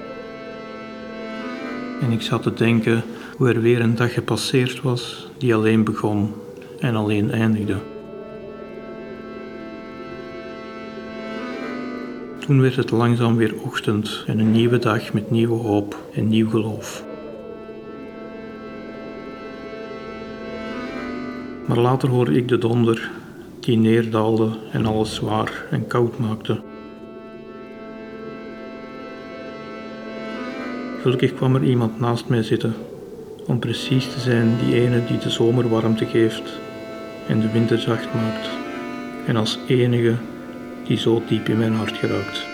en ik zat te denken hoe er weer een dag gepasseerd was die alleen begon en alleen eindigde. Toen werd het langzaam weer ochtend en een nieuwe dag met nieuwe hoop en nieuw geloof. Maar later hoorde ik de donder die neerdaalde en alles zwaar en koud maakte. Gelukkig kwam er iemand naast mij zitten, om precies te zijn die ene die de zomer warmte geeft en de winter zacht maakt, en als enige die zo diep in mijn hart geraakt.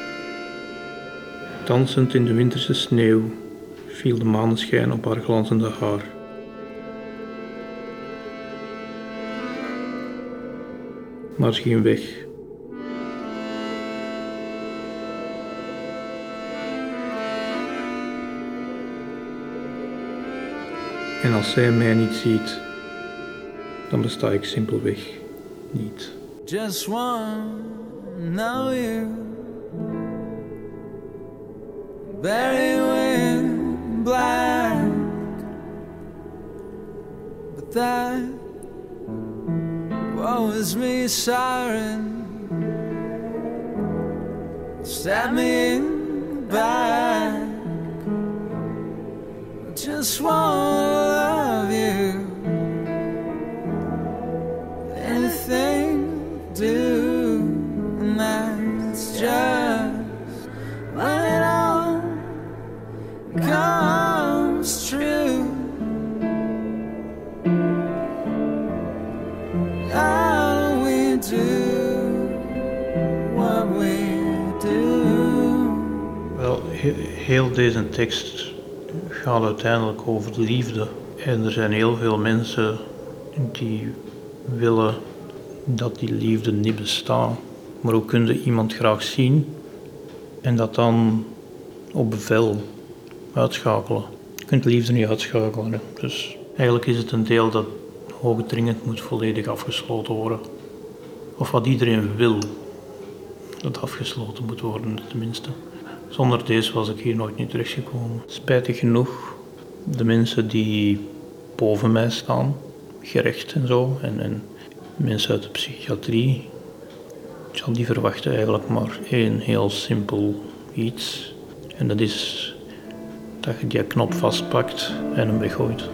Dansend in de winterse sneeuw viel de maneschijn op haar glanzende haar. Maar ze ging weg. En als zij mij niet ziet, dan besta ik simpelweg niet. Just one, know you. Very wind black, but that was me siren. Stab me in the back. Just wanna love you. Heel deze tekst gaat uiteindelijk over liefde. En er zijn heel veel mensen die willen dat die liefde niet bestaat. Maar hoe kun je iemand graag zien en dat dan op bevel uitschakelen? Je kunt liefde niet uitschakelen. Dus eigenlijk is het een deel dat hoogdringend moet volledig afgesloten worden. Of wat iedereen wil, dat afgesloten moet worden tenminste. Zonder deze was ik hier nooit niet terechtgekomen. Spijtig genoeg, de mensen die boven mij staan, gerecht en zo, en, en mensen uit de psychiatrie, die verwachten eigenlijk maar één heel simpel iets. En dat is dat je die knop vastpakt en hem weggooit.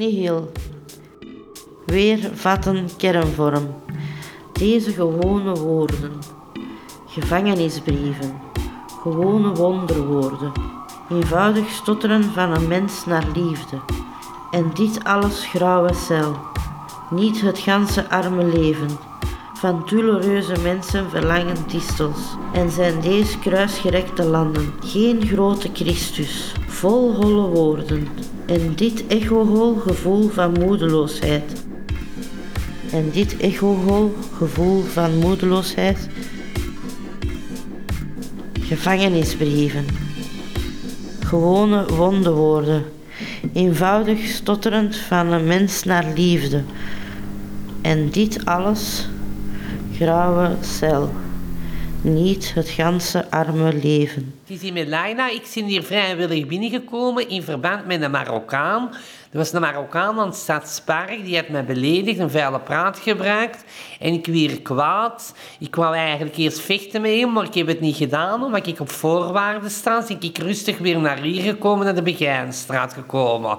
Nihil. Weer vatten kernvorm. Deze gewone woorden. Gevangenisbrieven. Gewone wonderwoorden. Eenvoudig stotteren van een mens naar liefde. En dit alles grauwe cel. Niet het ganse arme leven. Van doelloze mensen verlangen distels. En zijn deze kruisgerekte landen geen grote Christus. Vol holle woorden. En dit echohol gevoel van moedeloosheid. En dit echohol gevoel van moedeloosheid. Gevangenisbrieven. Gewone wondewoorden. Eenvoudig stotterend van een mens naar liefde. En dit alles, grauwe cel. Niet het ganse arme leven. Met Laila. Ik ben hier vrijwillig binnengekomen in verband met een Marokkaan. Er was een Marokkaan aan het Stadspark, die had mij beledigd, een vuile praat gebruikt. En ik weer kwaad. Ik wou eigenlijk eerst vechten met hem, maar ik heb het niet gedaan, omdat ik op voorwaarden sta. Ik ik rustig weer naar hier gekomen, naar de Begijnstraat gekomen.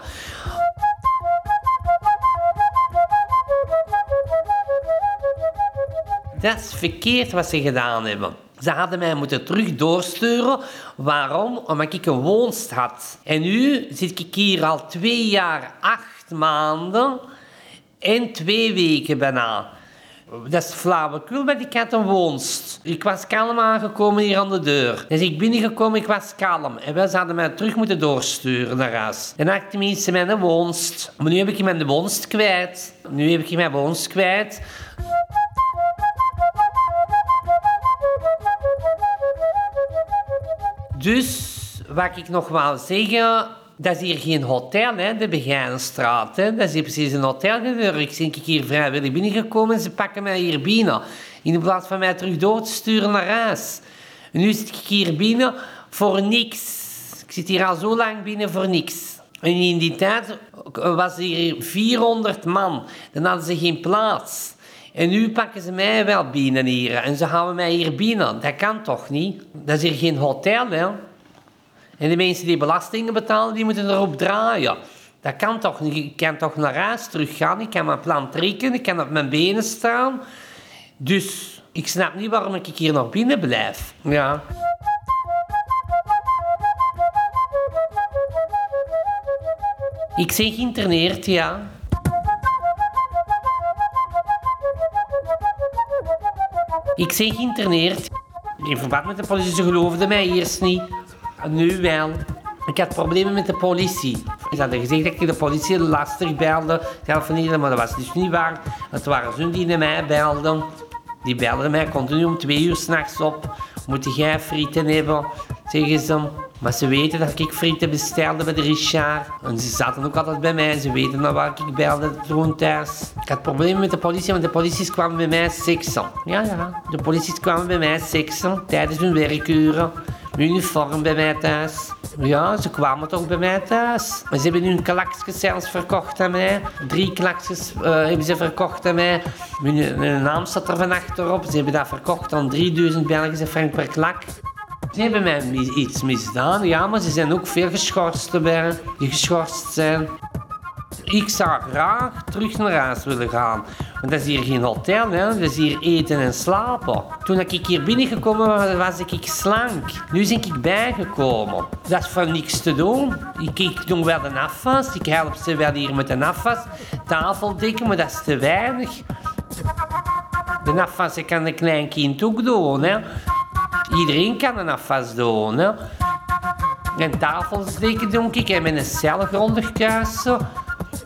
Dat is verkeerd wat ze gedaan hebben. Ze hadden mij moeten terug doorsturen. Waarom? Omdat ik een woonst had. En nu zit ik hier al twee jaar, acht maanden en twee weken bijna. Dat is flauwekul, maar ik had een woonst. Ik was kalm aangekomen hier aan de deur. Dus ik binnengekomen, ik was kalm. En wel, ze hadden mij terug moeten doorsturen naar huis. En dan had ik tenminste mijn woonst. Maar nu heb ik mijn woonst kwijt. Nu heb ik mijn woonst kwijt. Dus, wat ik nog wou zeggen, dat is hier geen hotel, hè, de Begijnstraat. Hè. Dat is hier precies een hotel. Ik ben hier vrijwillig binnengekomen en ze pakken mij hier binnen. In plaats van mij terug door te sturen naar huis. En nu zit ik hier binnen voor niks. Ik zit hier al zo lang binnen voor niks. En in die tijd was hier 400 man. Dan hadden ze geen plaats. En nu pakken ze mij wel binnen hier. En ze houden mij hier binnen. Dat kan toch niet? Dat is hier geen hotel, hè? En de mensen die belastingen betalen, die moeten erop draaien. Dat kan toch niet? Ik kan toch naar huis teruggaan. Ik kan mijn plan trekken. Ik kan op mijn benen staan. Dus ik snap niet waarom ik hier nog binnen blijf. Ja. Ik ben geïnterneerd, ja. Ik ben geïnterneerd. In verband met de politie, ze geloofden mij eerst niet. Nu wel. Ik had problemen met de politie. Ze hadden gezegd dat ik de politie lastig belde, telefoneerde, maar dat was dus niet waar. Het waren ze die naar mij belden. Die belden mij continu om twee uur s'nachts op. Moet jij frieten hebben? Zeggen ze. Maar ze weten dat ik frieten bestelde bij de Richard. En ze zaten ook altijd bij mij. Ze weten naar waar ik belde toen thuis. Ik had problemen met de politie, want de politie kwamen bij mij seksen. Ja, ja. De politie kwamen bij mij seksen tijdens hun werkuren. Uniform bij mij thuis. Ja, ze kwamen toch bij mij thuis. Maar ze hebben hun klakjes zelfs verkocht aan mij. Drie klakjes eh, hebben ze verkocht aan mij. Hun, hun naam staat er van achterop. Ze hebben dat verkocht aan 3000 Belgische frank per klak. Ze hebben mij iets misdaan, ja, maar ze zijn ook veel geschorst erbij, die geschorst zijn. Ik zou graag terug naar huis willen gaan. Want dat is hier geen hotel, hè? dat is hier eten en slapen. Toen ik hier binnengekomen was, was ik slank. Nu ben ik bijgekomen. Dat is voor niks te doen. Ik, doe wel de afwas, ik help ze wel hier met de afwas. Tafel dekken, maar dat is te weinig. De afwas kan een klein kind ook doen. Hè? Iedereen kan een afwas doen. Hè? En tafels dekken doe ik. En met een cel grondig kuisen.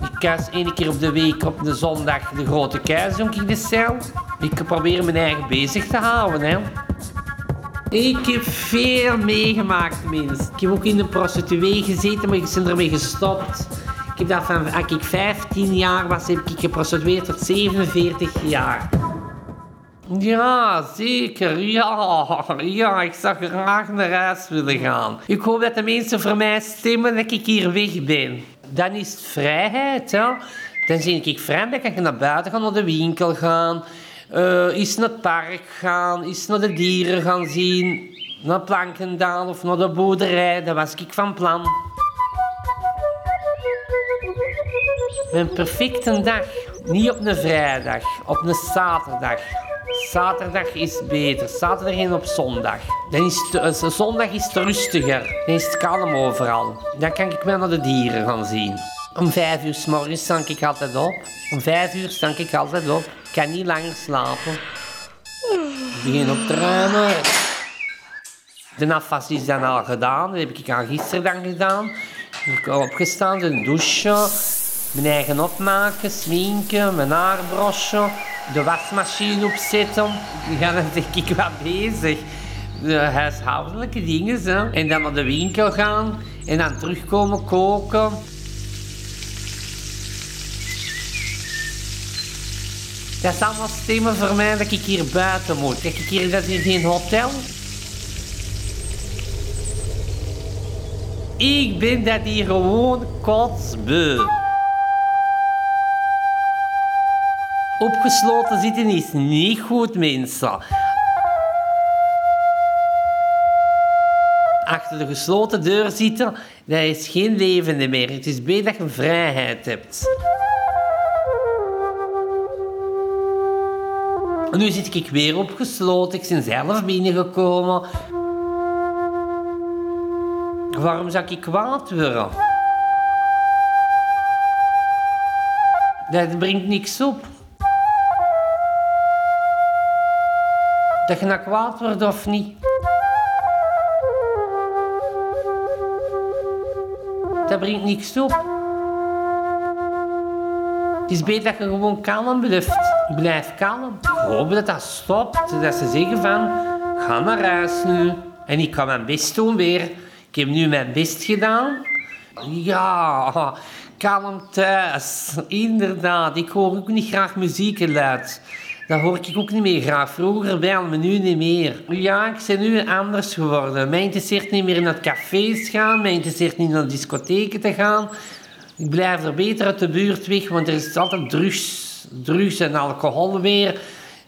Ik kuis één keer op de week op de zondag de grote kuis doe ik de cel. Ik probeer mijn eigen bezig te houden. Hè. Ik heb veel meegemaakt, mensen. Ik heb ook in de prostituee gezeten, maar ik ben ermee gestopt. Ik heb dat van, als ik 15 jaar was, heb ik geprostitueerd tot 47 jaar. Ja, zeker. Ja, ja, ik zou graag naar huis willen gaan. Ik hoop dat de mensen voor mij stemmen dat ik hier weg ben. Dan is het vrijheid, hè. Dan zie ik vrij, dan kan ik naar buiten gaan, naar de winkel gaan. eens naar het park gaan, eens naar de dieren gaan zien. Naar Plankendaal of naar de boerderij, dat was ik van plan. Een perfecte dag. Niet op een vrijdag, op een zaterdag. Zaterdag is beter. Zaterdag en op zondag. Dan is eh, zondag is het rustiger. Dan is het kalm overal. Dan kan ik wel naar de dieren gaan zien. Om vijf uur s morgens sta ik altijd op. Om vijf uur sta ik altijd op. Ik kan niet langer slapen. Ik begin op te ruimen. De afwas is dan al gedaan. Dat heb ik al gisteren dan gedaan. Ik heb opgestaan, een douche. Mijn eigen opmaken, sminken, mijn haar brossen. De wasmachine opzetten. Ja, dan denk ik wat bezig. De huishoudelijke dingen. Hè. En dan naar de winkel gaan. En dan terugkomen koken. Dat is allemaal stemmen voor mij dat ik hier buiten moet. Dat ik hier, dat hier geen hotel. Ik ben dat hier gewoon kotsbeu. Opgesloten zitten is niet goed, mensen. Achter de gesloten deur zitten, dat is geen levende meer. Het is beter dat je vrijheid hebt. Nu zit ik weer opgesloten. Ik ben zelf binnengekomen. Waarom zou ik kwaad worden? Dat brengt niks op. Dat je kwaad wordt of niet. Dat brengt niks op. Het is beter dat je gewoon kalm blijft. Blijf kalm. Ik hoop dat dat stopt. Dat ze zeggen van, ga naar huis nu. En ik ga mijn best doen weer. Ik heb nu mijn best gedaan. Ja, kalm thuis. Inderdaad. Ik hoor ook niet graag muziekgeluid. Dat hoor ik ook niet meer graag. Vroeger wel, maar nu niet meer. Ja, ik ben nu anders geworden. Mij interesseert niet meer naar cafés gaan. Mij interesseert niet naar discotheken te gaan. Ik blijf er beter uit de buurt weg, want er is altijd drugs, drugs en alcohol weer.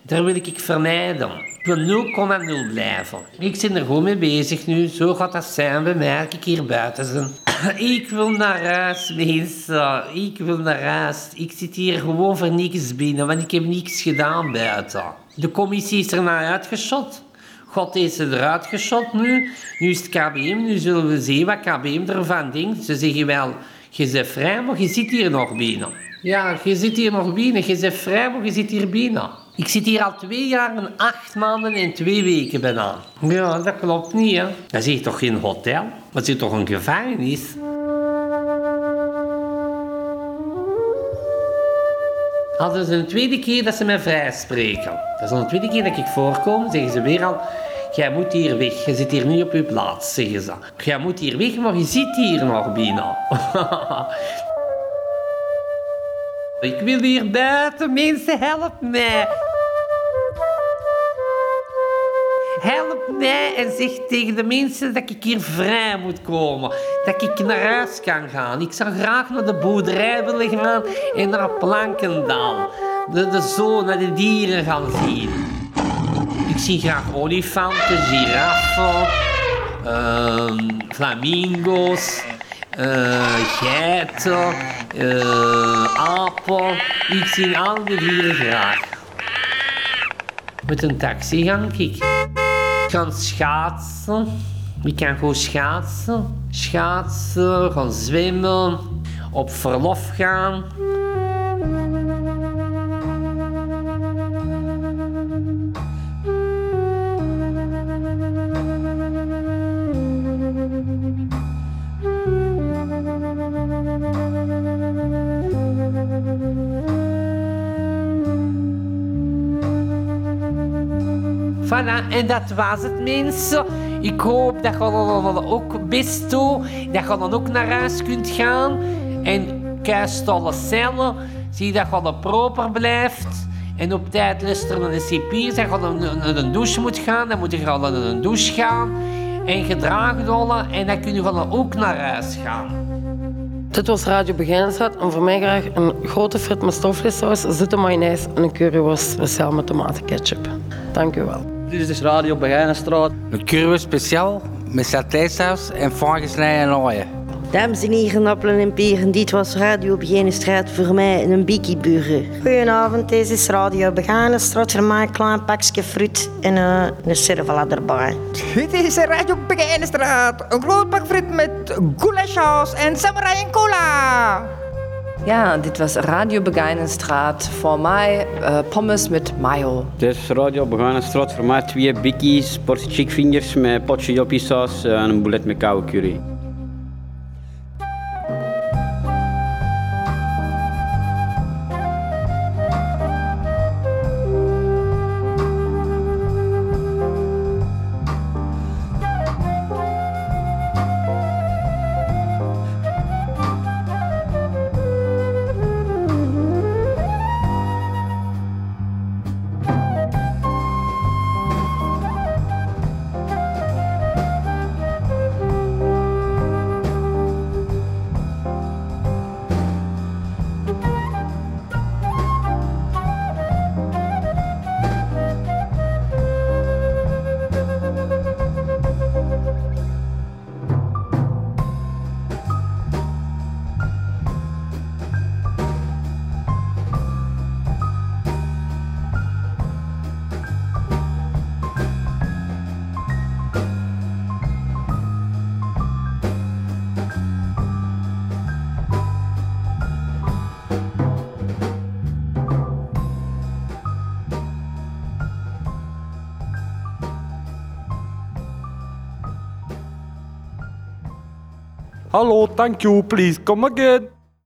Daar wil ik vermijden. Ik wil 0,0 blijven. Ik ben er gewoon mee bezig nu. Zo gaat dat zijn bij ik hier buiten ben. Ik wil naar huis, mensen. Ik wil naar huis. Ik zit hier gewoon voor niks binnen, want ik heb niks gedaan buiten. De commissie is er naar uitgeschot. God ze eruit geschot nu. Nu is het KBM. Nu zullen we zien wat KBM ervan denkt. Ze zeggen wel, je bent vrij, maar je zit hier nog binnen. Ja, je zit hier nog binnen. Je bent vrij, maar je zit hier binnen. Ik zit hier al twee jaar en acht maanden en twee weken bijna. Ja, dat klopt niet, hè. Dat is toch geen hotel? Dat is hier toch een gevangenis? Als het is een tweede keer dat ze mij vrijspreken. Dat is al een tweede keer dat ik voorkom, zeggen ze weer al... Jij moet hier weg, je zit hier niet op je plaats, zeggen ze. Jij moet hier weg, maar je zit hier nog binnen. ik wil hier buiten, mensen, help mij. Mij en zeg tegen de mensen dat ik hier vrij moet komen. Dat ik naar huis kan gaan. Ik zou graag naar de boerderij willen gaan en naar Plankendaal. De, de zoo, naar de dieren gaan zien. Ik zie graag olifanten, giraffen, ehm, flamingo's, eh, geiten, eh, apen. Ik zie al die dieren graag. Met een taxi ga ik. Kan schaatsen. Ik kan gewoon schaatsen. Schaatsen, gaan zwemmen. Op verlof gaan. En dat was het mensen. Ik hoop dat je dan ook best doet. Dat je dan ook naar huis kunt gaan. En kuistolle cellen. Zie dat je dan proper blijft. En op tijd luisteren naar de cipiers. Dat je dan naar een douche moet gaan. Dan moet je gewoon naar een douche gaan. En gedragen dollen. En dan kun je dan ook naar huis gaan. Dit was Radio Begijnenstraat en voor mij graag een grote frit met stofvleessaus, zoete mayonaise en een curryworst speciaal met tomatenketchup. Dank u wel. Dit is dus Radio Begijnenstraat. Een curry speciaal met satésaus en fijn gesneden ooien. Dames en heren, appelen en peren, dit was Radio Beginenstraat voor mij een bikkieburger. Goedenavond, deze is Radio Beganenstraat. Voor mij een klein pakje fruit en uh, een servala erbij. Dit is Radio Begijnenstraat. Een groot pak friet met goulashsaus en samurai en cola. Ja, dit was Radio Begijnenstraat. Voor mij uh, pommes met mayo. Dit is Radio Begijnenstraat. Voor mij twee bikkies, portie chick fingers met potje joppie saus en een boulet met koude curry. Thank you, please come again.